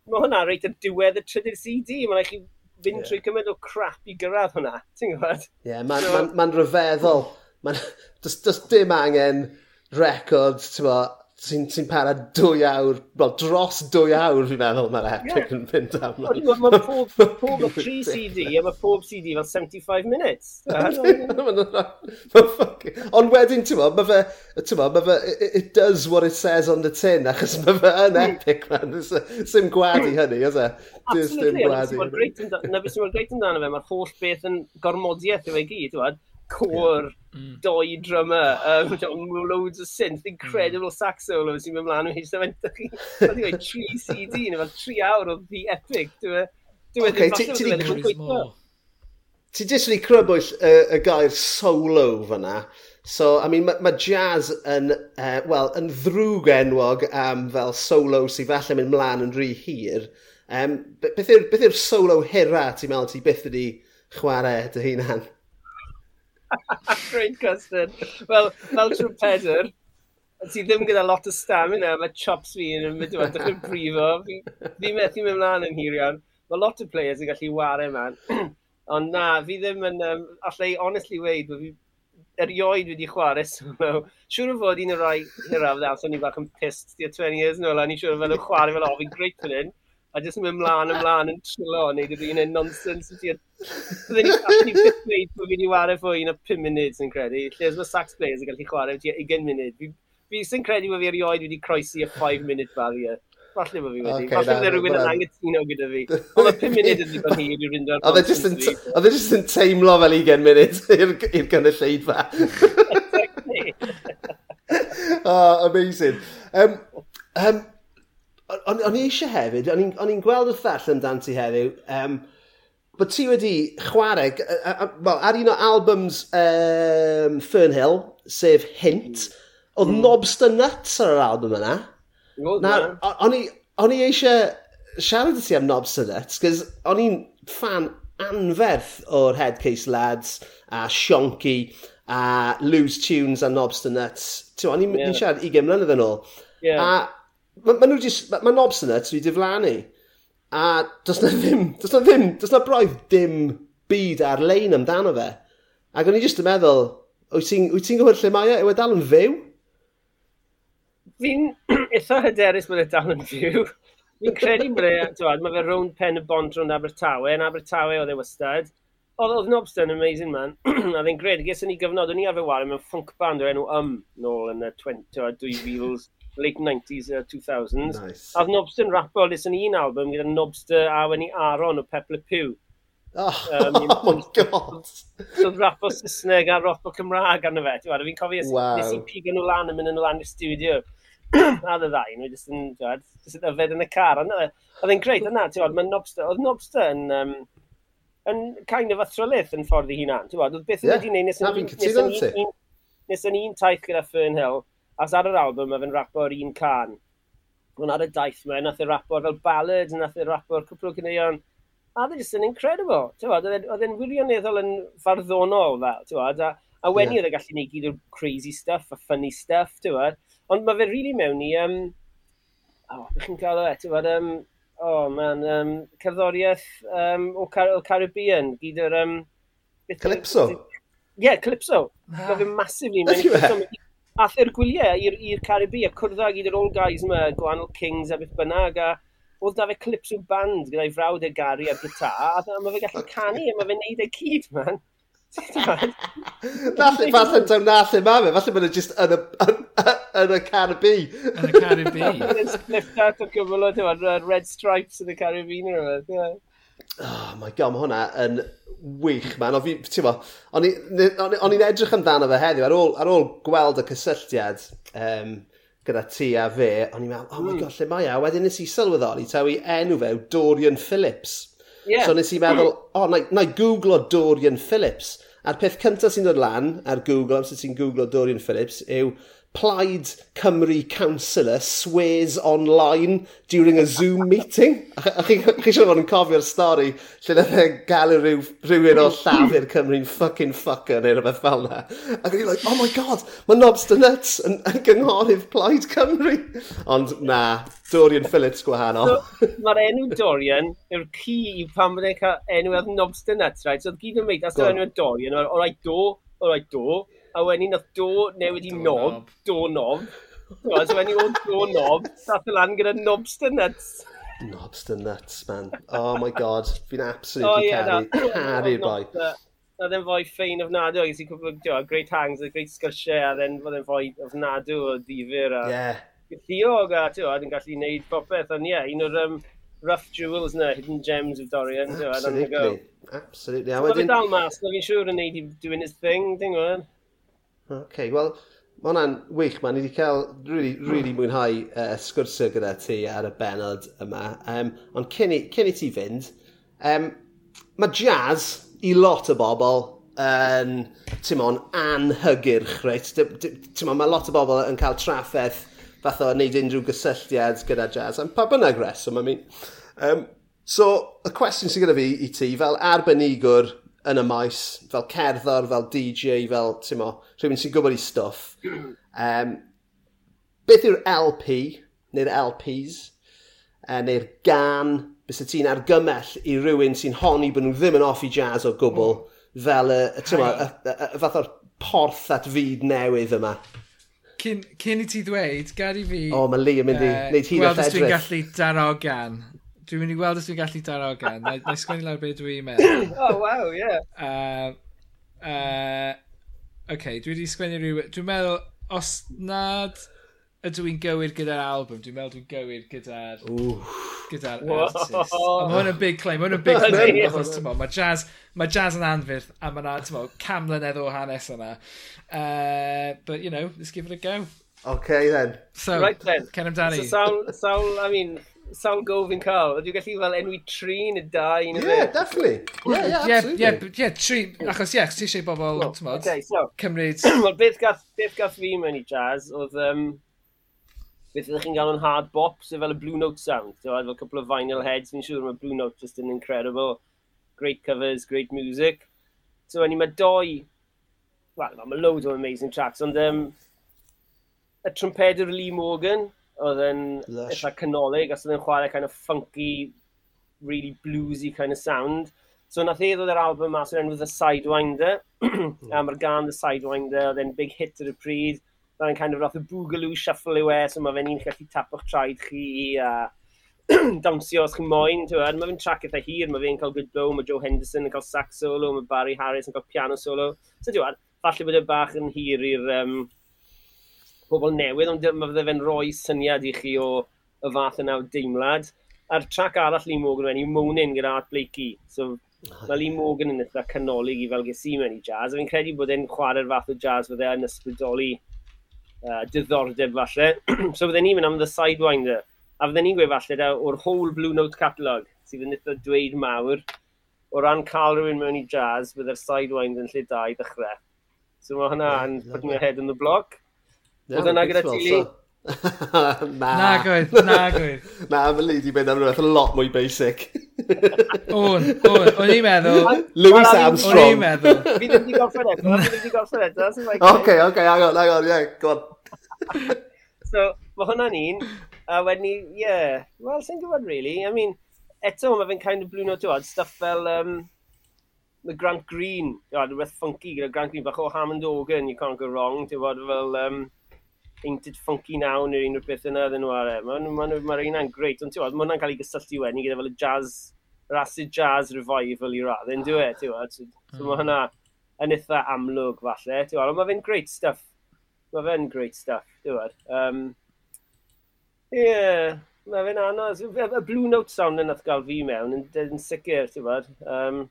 Mae hwnna reit ar diwedd y trydydd CD, mae'n rhaid chi fynd yeah. trwy gymaint o crap i gyrraedd hwnna. Ti'n gwybod? Ie, yeah, mae'n so, ma, ma, ma ryfeddol. Mae'n... Does, does dim angen record, ti'n sy'n sy para dwy awr, well, dros dwy awr fi'n meddwl mae'r epic yeah. yn fynd am. Mae pob, pob tri CD a mae pob CD fel 75 minutes. Ond wedyn, ti'n meddwl, mae fe, ti'n meddwl, mae fe, it does what it says on the tin, achos mae fe yn epic, man. Sim gwadu hynny, oes e? Absolutely, na beth sy'n gwneud amdano fe, mae'r holl beth yn gormodiaeth yw ei gyd, cwr, doi drummer, um, loads o synth, incredible sax solo sy'n mynd mlaen o hyn. Mae'n dweud tri CD, neu fel tri awr o The Epic. E, e dwi'n dweud, ti jyst wedi crybwyll y, y gair solo fyna. So, I mean, mae ma jazz yn, uh, well, yn ddrwg enwog am um, fel solo sy'n falle mynd mlaen yn rhy hir. Um, beth yw'r beth yw solo hira ti'n meddwl ti byth wedi chwarae dy hunan? Great custard. Wel, fel trwy pedr, ti ddim gyda lot o stamina, mae chops fi yn mynd o'n dechrau brifo. Fi, fi methu mewn mlaen yn hirion. Mae lot o players yn gallu wario man. Ond na, fi ddim yn... Um, allai honestly weid, bod fi erioed wedi chwarae solo. Siwr o fod un o'r rai hyraf dda, so ni bach yn pissed 20 years nôl, a ni siwr o fod yn chwarae fel ofyn greit fan hyn a jyst yn mynd mlaen ymlaen yn trilo a neud yr un un nonsens. Byddwn ni'n gallu byth dweud bod fi wedi wario fwy na 5 munud sy'n credu. Lleis mae sax players yn gallu chwarae tua 20 munud. Fi, fi sy'n credu bod fi erioed wedi croesi y 5 munud barrier. Falle bod fi wedi. Okay, Falle bod rhywun yn angytuno gyda fi. Ond mae 5 munud ydy bod hi wedi rwy'n dod. Oedd e jyst yn teimlo fel 20 munud i'r gynulleidfa. Exactly. oh, amazing. Um, um, o'n, on i eisiau hefyd, o'n i'n gweld wrth all amdan ti heddiw, um, bod ti wedi chwarae, well, ar un o albums um, Fernhill, sef Hint, oedd mm. Nobster Nuts ar yr album yna. Nawr, o'n i eisiau siarad i ti am Nobster Nuts, cos o'n i'n fan anferth o'r Headcase Lads a Sionky a Loose Tunes a Nobster Nuts. Ti'n o'n i'n yeah. siarad 20 mlynedd yn ôl. Yeah. A ma, ma nhw just, mae ma knobs yna trwy diflannu. A does na ddim, does na ddim, does na broedd dim byd ar-lein amdano fe. Ac o'n i jyst yn meddwl, wyt ti'n ti, ti gwybod lle mae e? Yw e dal yn fyw? Fi'n eitha hyderus bod e dal yn fyw. Fi'n credu bod e, dwad, mae fe rownd pen y bont rownd Abertawe. Yn Abertawe oedd e wastad. Oedd oedd Nobster yn amazing man. a dde'n gred, ges yn ni gyfnod, o'n i arfer wario mewn funk band o enw ym nôl yn y 20, 2000s late 90s uh, 2000s. Nice. Oedd Nobster yn rapo, listen yn un album gyda Nobster a Wenny Aron o Pepler Pew. Oh, um, oh my god! So Oedd o Saesneg a rap o Cymraeg arno fe. Fi'n cofio wow. nes i pigo nhw lan yn mynd yn lan i'r studio. a dda ddau, nhw jyst yn, ti'n jyst yn yfed yn y car. Oedd e'n greit yna, ti'n mae Nobster, oedd Nobster yn, um, yn kind of athrolyth yn ffordd i hunan. Oedd beth yeah. wedi gwneud nes yn un taith gyda Fernhill, As ar yr album, mae fe'n rapo'r un can. Ond ar y daith mae, nath ei rapo'r fel ballad, nath ei rapo'r cwpl o gyneuon. A dde just yn incredible. Oedd e'n wirioneddol yn farddonol fel, tywad. A, a wedyn yeah. oedd e gallu gwneud gyd o'r crazy stuff a funny stuff, tywad. Ond mae fe really mewn i... Um, oh, bych chi'n cael o e, tywad, um, oh man, um, cerddoriaeth um, o, Car o Caribbean, gyd o'r... Um, Calypso? Ie, yeah, Calypso. Ah. Mae fe'n massively mewn i Calypso ath i'r gwyliau i'r Caribi a cwrdd ag i'r old guys yma, gwahanol Kings a beth bynnag a oedd da fe clips yw band gyda'i frawd e Gary a gitar a mae fe gallu canu a mae fe'n neud e cyd man. Falle falle dawn na lle mae fe, falle mae'n just yn y, yn y Caribi. Yn y Caribi. Yn y Caribi. Yn y Caribi. E, red Stripes yn y Caribi oh my god, mae hwnna yn wych man. O fi, ti'n bo, o'n i'n edrych amdano fe heddiw ar ôl, ar ôl gweld y cysylltiad um, gyda ti a fe, o'n i'n meddwl, oh my hmm. god, lle mae e? a wedyn nes i sylweddoli taw i enw fe yw Dorian Phillips. Yeah. So nes i meddwl, oh, o, oh, na, na googlo Dorian Phillips. A'r peth cyntaf sy'n dod lan ar Google, amser ti'n googlo Dorian Phillips, yw Plaid Cymru councillor swears online during a Zoom meeting. A chi eisiau fod yn cofio'r stori lle nath e galw rhyw, rhywun o llafur Cymru'n fucking fucker neu rhywbeth fel yna. Ac o'n like, oh my god, mae Nobster Nuts yn, yn gynghorydd Plaid Cymru. Ond na, Dorian Phillips gwahanol. So, Mae'r enw Dorian yw'r ci i pan bod e'n cael enw oedd Nobster Nuts, right? So, oedd gyd yn meid, as oedd enw Dorian, o'r right, do, o'r right, do a wedyn nath do newid i nob, do nob. Wel, so wedyn oedd do nob, sath y lan gyda nobster nuts. Nobster nuts, man. Oh my god, fi'n absolutely oh, yeah, caru, caru'r boi. Na ddim fwy ffein ofnadw, ac sy'n cwbl, great hangs, a great sgyrsiau, a then fod yn fwy ofnadw o ddifur. A... Yeah. Lliog, a ti'n oedd yn gallu gwneud popeth, ond ie, yeah, un o'r um, rough jewels na, hidden gems of Dorian. Absolutely, absolutely. A wedyn... Oedd y dal mas, na fi'n siŵr yn neud i doing his thing, ti'n gwybod? Okay, wel, mae hwnna'n wych ma. Ni wedi cael really, really mwynhau uh, sgwrsio gyda ti ar y benod yma. Um, ond cyn i, cyn i ti fynd, um, mae jazz i lot o bobl yn, ti'n mo'n, anhygyrch, reit? Ti'n mo'n, mae lot o bobl yn cael trafferth fath o wneud unrhyw gysylltiad gyda jazz, am pa bynnag reswm, I mean, um, so, y cwestiwn sydd gyda fi i ti, fel arbenigwr yn y maes, fel cerddor, fel DJ, fel, ti'n mo, rhywun sy'n gwybod i stwff. Um, beth yw'r LP, neu'r LPs, uh, neu'r gan, bys y ti'n argymell i rhywun sy'n honi bod nhw ddim yn offi jazz o gwbl, mm. fel y, y, y, y, y fath o'r porth at fyd newydd yma. Cyn, cyn i ti ddweud, gad i fi... O, mae Lee yn mynd i... Uh, wneud hyn o'r edrych. Gweld os dwi'n gallu darogan Dwi'n mynd i weld os dwi'n gallu darogan. Na i sgwennu lawr beth dwi'n meddwl. oh, wow, ie. Yeah. Uh, uh, okay, dwi wedi sgwennu rhyw... Dwi'n meddwl, os nad ydw i'n gywir gyda'r album, dwi'n meddwl dwi'n gywir gyda'r... Gyda'r artist. Ond mae hwn yn big claim, mae hwn yn big claim. Achos, ti'n mae jazz, mae jazz yn anfydd, a mae na, ti'n mo, cam mlynedd o hanes yna. Uh, but, you know, let's give it a go. Okay, then. So, right, then. Ken amdani. So, sawl, sawl, I mean, sound go fi'n cael. Dwi'n gallu fel enwi tri neu dau neu beth. Ie, definitely. Ie, yeah, yeah, absolutely. Ie, yeah, yeah, tri. Achos ie, ti eisiau bobl, ti'n modd, okay, so, Cymryd... Wel, beth gath, beth gath fi mewn i jazz oedd... Um, beth ydych chi'n galw'n hard bop, sef fel y Blue Note sound. So, fel couple of vinyl heads, fi'n siŵr mae Blue Note just yn incredible. Great covers, great music. So, o'n i mae doi... Wel, mae loads o amazing tracks, ond... Um, y trumpedur Lee Morgan, oedd yn eitha canolig, os oedd yn chwarae kind of funky, really bluesy kind of sound. So nath e ddod yr album mas yn enw The Sidewinder, a mae'r gan The Sidewinder, oedd e'n big hit ar y pryd, Mae'n kind of roth y boogaloo shuffle yw e, so mae fe'n un gallu tapwch traed chi, a dawnsio os chi'n moyn, ti'n mae fe'n track eitha hir, mae fe'n cael good blow, mae Joe Henderson yn cael sax solo, mae Barry Harris yn cael piano solo. So ti'n falle bod e bach yn hir i'r um, pobl newydd, ond mae fydde fe'n rhoi syniad i chi o y fath yna o deimlad. A'r trac arall Lee Morgan wedi yw Monin gyda Art Blakey. So, mae Lee Morgan yn eitha canolig i fel gysi mewn i jazz. A fi'n credu bod e'n chwarae'r fath o jazz fydde yn ysbrydoli uh, diddordeb falle. so fydden ni'n mynd am The Sidewinder. A fydden ni'n gweud falle da, o'r whole Blue Note catalog sydd yn eitha dweud mawr, o ran cael rhywun mewn i jazz, bydde'r Sidewinder yn lle da i ddechrau. So mae hwnna yn put my head in the block. Oedd yna gyda ti tili? na. Na gwyth, na gwyth. Na, mae Lee di mynd am rhywbeth a lot mwy basic. o'n, o'n, o'n i'n meddwl. Lewis Armstrong. O'n i'n meddwl. Fi ddim wedi gorffen eto, fi ddim wedi gorffen eto. Ok, ok, hang on, hang on, yeah, go on. so, mae hwnna'n un, a wedyn ni, yeah, well, sy'n gwybod really. I mean, eto mae fe'n kind of blue note tywad, stuff fel, um, the Grant Green, oh, rhywbeth funky gyda Grant Green, bach o Hammond Organ, you can't go wrong, ti'n bod fel, um, Painted Funky Now neu unrhyw beth yna ddyn nhw ar e. Mae'r ma, ma, ma un greit, ond ti'n gwybod, mae hwnna'n cael ei gysylltu wedyn gyda fel y jazz, yr acid jazz revival i radd, yn dwi e, ti'n gwybod. So, so mae hwnna yn eitha amlwg falle, ti'n gwybod, ond mae fe'n great stuff. Mae fe'n great stuff, ti'n gwybod. Um, yeah, mae fe'n anodd. Y Blue Note sound yn nath gael fi mewn, yn, yn sicr, ti'n gwybod. Um,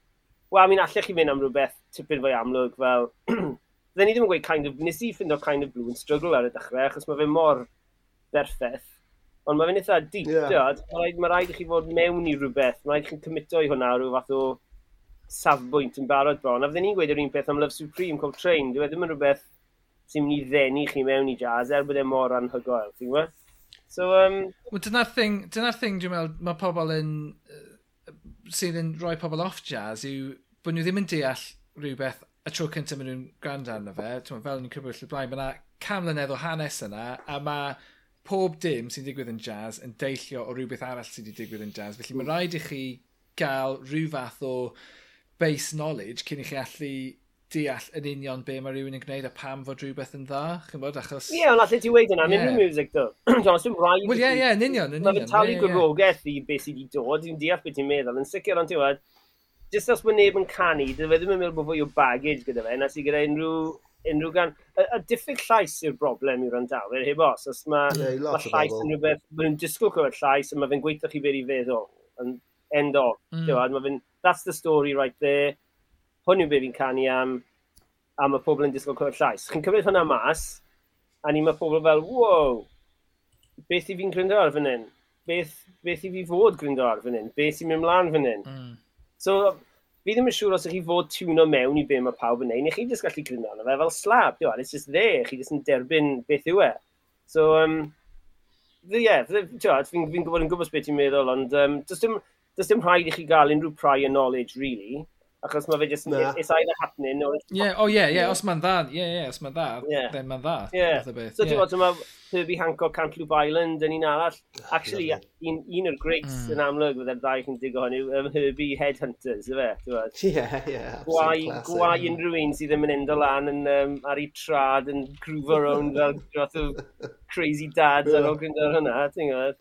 Wel, mi'n allech chi mynd am rhywbeth tipyn fwy amlwg fel Fydden ni ddim yn gweud kind of, nes i ffindo kind of blue yn struggle ar y dechrau, achos mae fe mor berffeth. Ond mae fe'n eitha deep, yeah. Mae rhaid, ma rhaid i chi fod mewn i rhywbeth, mae rhaid i chi'n cymito i hwnna rhyw fath o safbwynt yn barod bron. A fydden ni'n gweud yr un peth am Love Supreme, Cold Train, dwi e ddim yn rhywbeth sy'n mynd i ddenu chi mewn i jazz er bod e mor anhygoel, ti'n gwybod? So, um... Well, dyna'r thing, dyna'r thing dwi'n meddwl mae pobl yn... Uh, sydd yn rhoi pobl off jazz yw bod nhw ddim yn deall rhywbeth y tro cyntaf maen nhw'n gwrando arno fe, fel ni'n cybwyll y blaen, mae yna camlynedd o hanes yna, a mae pob dim sy'n digwydd yn jazz yn deillio o rhywbeth arall sydd wedi digwydd yn jazz. Felly mm. mae rhaid i chi gael rhyw fath o base knowledge cyn i chi allu deall yn union be mae rhywun yn gwneud a pam fod rhywbeth yn dda, chi'n bod, achos... Ie, yeah, ond allai ti weid yna, yeah. unrhyw music do. John, os dim rhaid... Wel, ie, ie, yn union, yn union. Mae'n talu gwirfogaeth i beth sydd wedi dod, dwi'n deall beth ti'n meddwl, yn sicr ond ti'n Just os mae neb yn canu, dydw i ddim yn meddwl bod fwy o baggage gyda fe, nes i gyda unrhyw, unrhyw gan... A, a diffyg llais yw'r broblem i'r andawyr, heb os, os mae yeah, ma llais yn rhywbeth, mae nhw'n disgwyl clywed llais, a mae fe'n gweithio chi beth i feddwl, yn end o. Mm. Mae fe'n, that's the story right there, hwn yw beth fi'n canu am, a mae pobl yn disgwyl clywed llais. Chi'n cymryd hwnna mas, a ni mae pobl fel, wow, beth i fi'n gryndo ar fan hyn? Beth, beth i fi fod gryndo ar fan hyn? Beth i'n mynd mlaen fan hyn? Mm. So, fi ddim yn siŵr os ych chi fod tiwno mewn i be mae pawb yn neud, neu chi jyst gallu gryno arno fe fel slab, diwa, it's just there, chi jyst yn derbyn beth yw e. So, um, ie, yeah, fi'n fi gwybod yn gwybod beth ti'n meddwl, ond um, does, dim, does dim rhaid i chi gael unrhyw prior knowledge, really. Achos mae fe just, nah. it's either happening or... ie, oh yeah, yeah, os mae'n dda, ie, ie, os mae'n dda, yeah. then mae'n dda. Yeah. Beth, so yeah. ti'n bod, mae Herbie Hancock, Cantaloupe Island, yn un arall. Ah, Actually, un, un o'r greats mm. yn amlwg, fydde'r ddau chi'n digo hynny, um, Herbie Headhunters, yfe, ti'n bod? ie, yeah, Gwai, gwai unrhyw un sydd ddim yn endo lan yn, um, ar ei trad, yn grwfo rown fel roth o crazy dads ar ôl gryndo hynna, ti'n gwybod?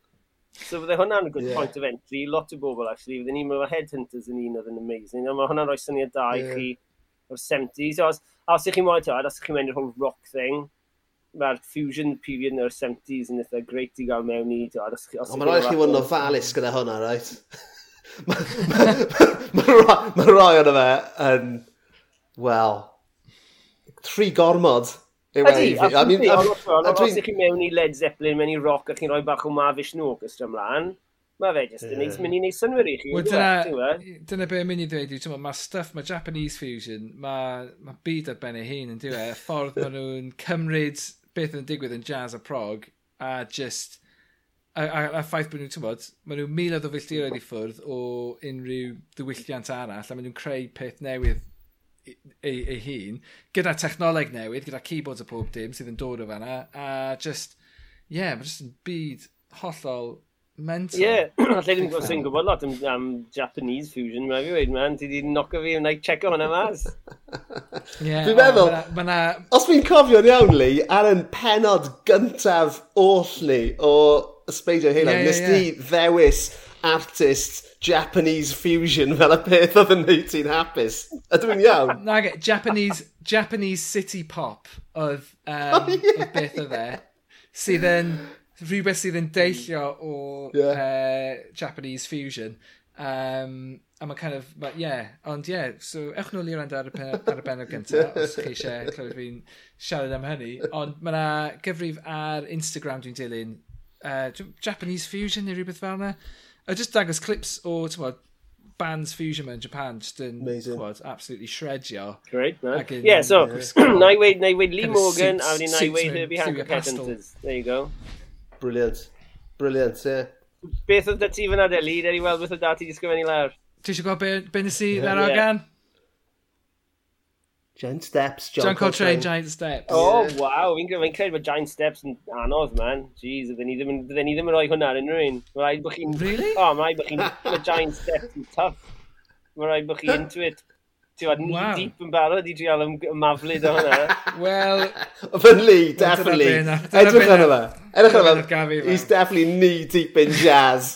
So fydde hwnna'n a good yeah. point of entry, lot o bobl actually, fydde ni'n meddwl headhunters yn un oedd yn amazing, ond mae hwnna'n rhoi syniad da yeah. i chi o'r 70s, So, os, os ych chi'n moyn tywed, os ych chi'n mynd i'r whole rock thing, mae'r fusion period o'r 70s yn eitha greit i gael mewn i, tywed, os, os Ond mae'n rhaid chi fod yn ofalus gyda hwnna, right? Mae rhai o'n fe yn, well, tri gormod Ydy, um, a dwi'n chi mewn i Led Zeppelin, mewn i rock, a chi'n rhoi bach o mafish nhw gyda ymlaen, mae fe jyst yn mynd i wneud synwyr i chi. E, dyna, e. dyna be mynd i ddweud yw, mae stuff, mae Japanese fusion, mae ma byd ar ben ei hun yn diwe, y ffordd maen nhw'n cymryd beth yn digwydd yn jazz a prog, a just, a, a, a ffaith bod nhw'n tywod, maen nhw'n miloedd o filltiroedd i ffwrdd o unrhyw ddiwylliant arall, a maen nhw'n creu peth newydd ei, ei hun, gyda technoleg newydd, gyda keyboards a pob dim sydd yn dod o fanna, a just, ie, yeah, mae just yn byd hollol mental. Ie, yeah. lle ddim sy'n gwybod lot am, am Japanese fusion, mae fi wedi, man, ti di nocio fi wna i checo hwnna mas. yeah, Dwi'n meddwl, oh, ma na, ma na... os fi'n cofio'n iawn, Lee, ar yn penod gyntaf oll ni o Spadio Hela, yeah, yeah, nes yeah. di ddewis artist Japanese fusion fel y peth oedd yn neud ti'n hapus. Ydw i'n iawn? Nag, Japanese, Japanese city pop oedd, um, oh, yeah, oedd beth oedd e. Sydd yn rhywbeth sydd yn deillio o yeah. uh, Japanese fusion. Um, a mae kind of, but yeah, ond yeah, so ewch nôl i rand ar y, pen, ar y benod gyntaf, os chi eisiau clywed fi'n siarad am hynny. Ond mae yna gyfrif ar Instagram dwi'n dilyn, uh, Japanese fusion neu rhywbeth fel yna. A just dangos clips o, ti'n bod, bands fusion mewn Japan just yn chwod, absolutely shredio. Great, man. Agin, yeah, so, na i weid, na i weid Lee kind of Morgan, a wedyn na i weid Herbie Hancock Headhunters. There you go. Brilliant. Brilliant, ie. Yeah. Beth oedd da ti fyna, Deli? Da ni weld beth oedd da ti di sgwmennu lawr? Ti eisiau gweld be, be nes i ddar yeah. ogan? Yeah. Giant Steps, John, John Coltrane. Giant Steps. O, oh, wow. fi'n credu, fi'n credu bod Giant Steps yn anodd, man. Jeez, ydyn ni ddim, yn- bydden ni ddim yn rhoi hwnna ar unrhyw un. Mae rhaid bod chi'n... Really? Oh, mae rhaid bod chi'n... Mae Giant Steps yn tough. Mae rhaid bod chi into it. Ti'n fawr, Wow. deep yn barod i drial ym- ymaflyd o hwnna. Wel, Fy'n Lee, definitely. be na- dyna Edrych be na- fe. Edrych dyna arno fe fe. fe. He's definitely knee deep in jazz.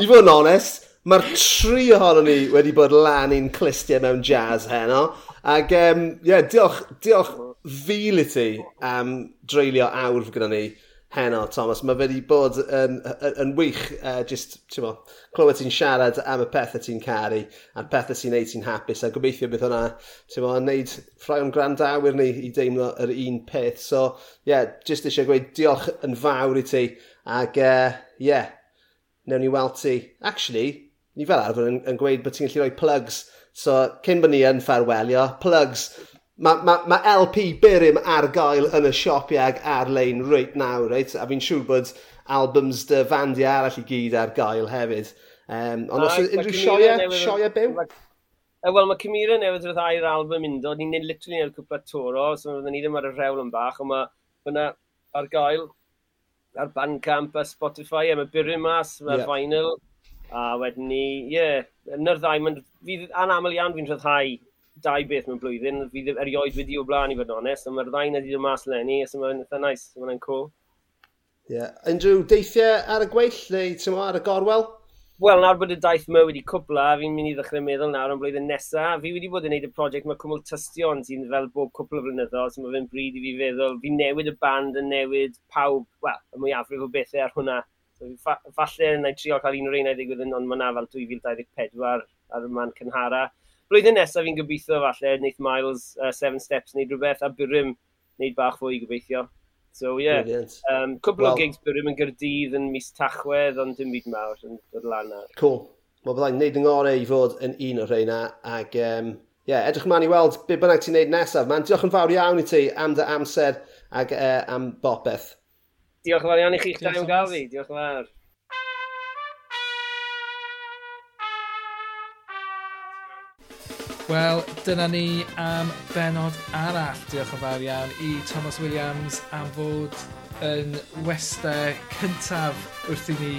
I fod yn onest, Mae'r tri ohono ni wedi bod lan i'n clistiau mewn jazz heno. Ac, um, yeah, diolch, diolch fil i ti am dreulio awr gyda ni heno, Thomas. Mae wedi bod yn, yn, yn wych, uh, just, ti'n mo, clywed ti'n siarad am y pethau ti'n caru, a'r pethau sy'n neud ti'n hapus, a gobeithio bydd hwnna, ti'n mo, yn neud rhai o'n grandawyr ni i deimlo yr un peth. So, ie, yeah, just eisiau gweud diolch yn fawr i ti, ac, ie, uh, yeah, newn ni weld ti. Actually, ni fel arfer yn, yn gweud bod ti'n gallu rhoi plugs. So, cyn bod ni yn ffarwelio, plugs. Mae ma, ma LP Birim ar gael yn y siopiag ar-lein reit nawr, reit? A fi'n siŵr bod albums dy fandia arall i gyd ar gael hefyd. Um, ond os unrhyw sioia, sioia byw? Wel, mae Cymru newydd roedd air album yn dod. Ni'n literally yn cwpla toro, so roedden ni ddim ar y rewl yn bach, ond mae hwnna ar gael ar Bandcamp a Spotify, a mae Birim mas, mae'r yeah. vinyl, A wedyn ni, ie, yeah, yn yr ddau, mae'n fydd anaml iawn fi'n rhyddhau dau beth mewn blwyddyn. Fi ddim erioed wedi o blaen i fod yn onest, ond mae'r ddau na wedi dod mas lenni, a mae'n eitha nice, sy'n mynd cool. Ie. Yeah. Unrhyw deithiau ar y gweill neu ti'n ar y gorwel? Wel, nawr bod y daith yma wedi cwpla, fi'n mynd i ddechrau meddwl nawr am blwyddyn nesaf. Fi wedi bod yn gwneud y prosiect mae cwmwl tystion sy'n fel bob cwpl o flynyddoedd, so mae fe'n bryd i fi feddwl, fi newid y band yn newid pawb, wel, y mwyafrif o bethau ar hwnna Fa falle na i trio cael un o'r unau ddigwydd yn ond mae'na fel 2024 ar y man cynhara. Blwyddyn nesaf fi'n gobeithio falle, wneud Miles, uh, Seven Steps, wneud rhywbeth, a Byrym wneud bach fwy gobeithio. So yeah, Brilliant. um, cwbl well, o gigs Byrym yn Gyrdydd yn mis Tachwedd, ond dim byd mawr yn dod lan ar. Cool. Wel, byddai'n neud yng ngorau i fod yn un o'r rheina, ac um, yeah, edrych ma'n i weld be bynnag ti'n neud nesaf. Mae'n diolch yn fawr iawn i ti am dy amser ac uh, am bopeth. Diolch yn fawr iawn i chi'ch dau gael fi. Diolch yn fawr. Wel, dyna ni am benod arall. Diolch yn fawr iawn i Thomas Williams am fod yn westau cyntaf wrth i ni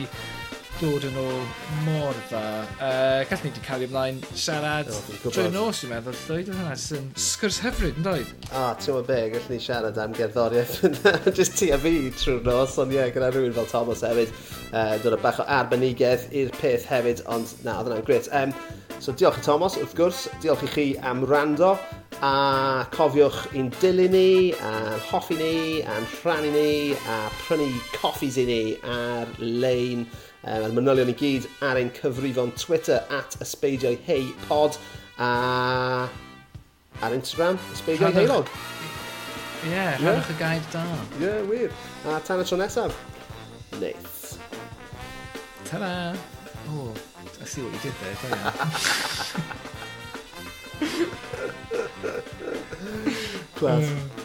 dod yn ôl mor dda. Uh, Gallwn ni wedi cael ei ymlaen siarad drwy nos, dwi'n meddwl, llwyd yn hynna. Sy'n sgwrs hyfryd, yn doedd? A, oh, ti'n meddwl be, gallwn ni siarad am gerddoriaeth just ti a fi trwy'r nos, ond ie, yeah, gyda rhywun fel Thomas hefyd. Uh, dod o bach o arbenigedd i'r peth hefyd, ond na, oedd hwnna'n gret. Um, so diolch i Thomas, wrth gwrs, diolch i chi am rando a cofiwch i'n dilyn ni, a'n hoffi ni, a'n rhannu ni, a prynu coffis i ni ar lein Um, a'r manylion i gyd ar ein cyfrifon Twitter at ysbeidiau hei pod a ar Instagram ysbeidiau heilog. Ie, yeah, rhanwch yeah. y gair da. Ie, yeah, wir. A tan y tro nesaf. Neith Ta-da! Oh, I see what you did there, don't you? Class. Mm.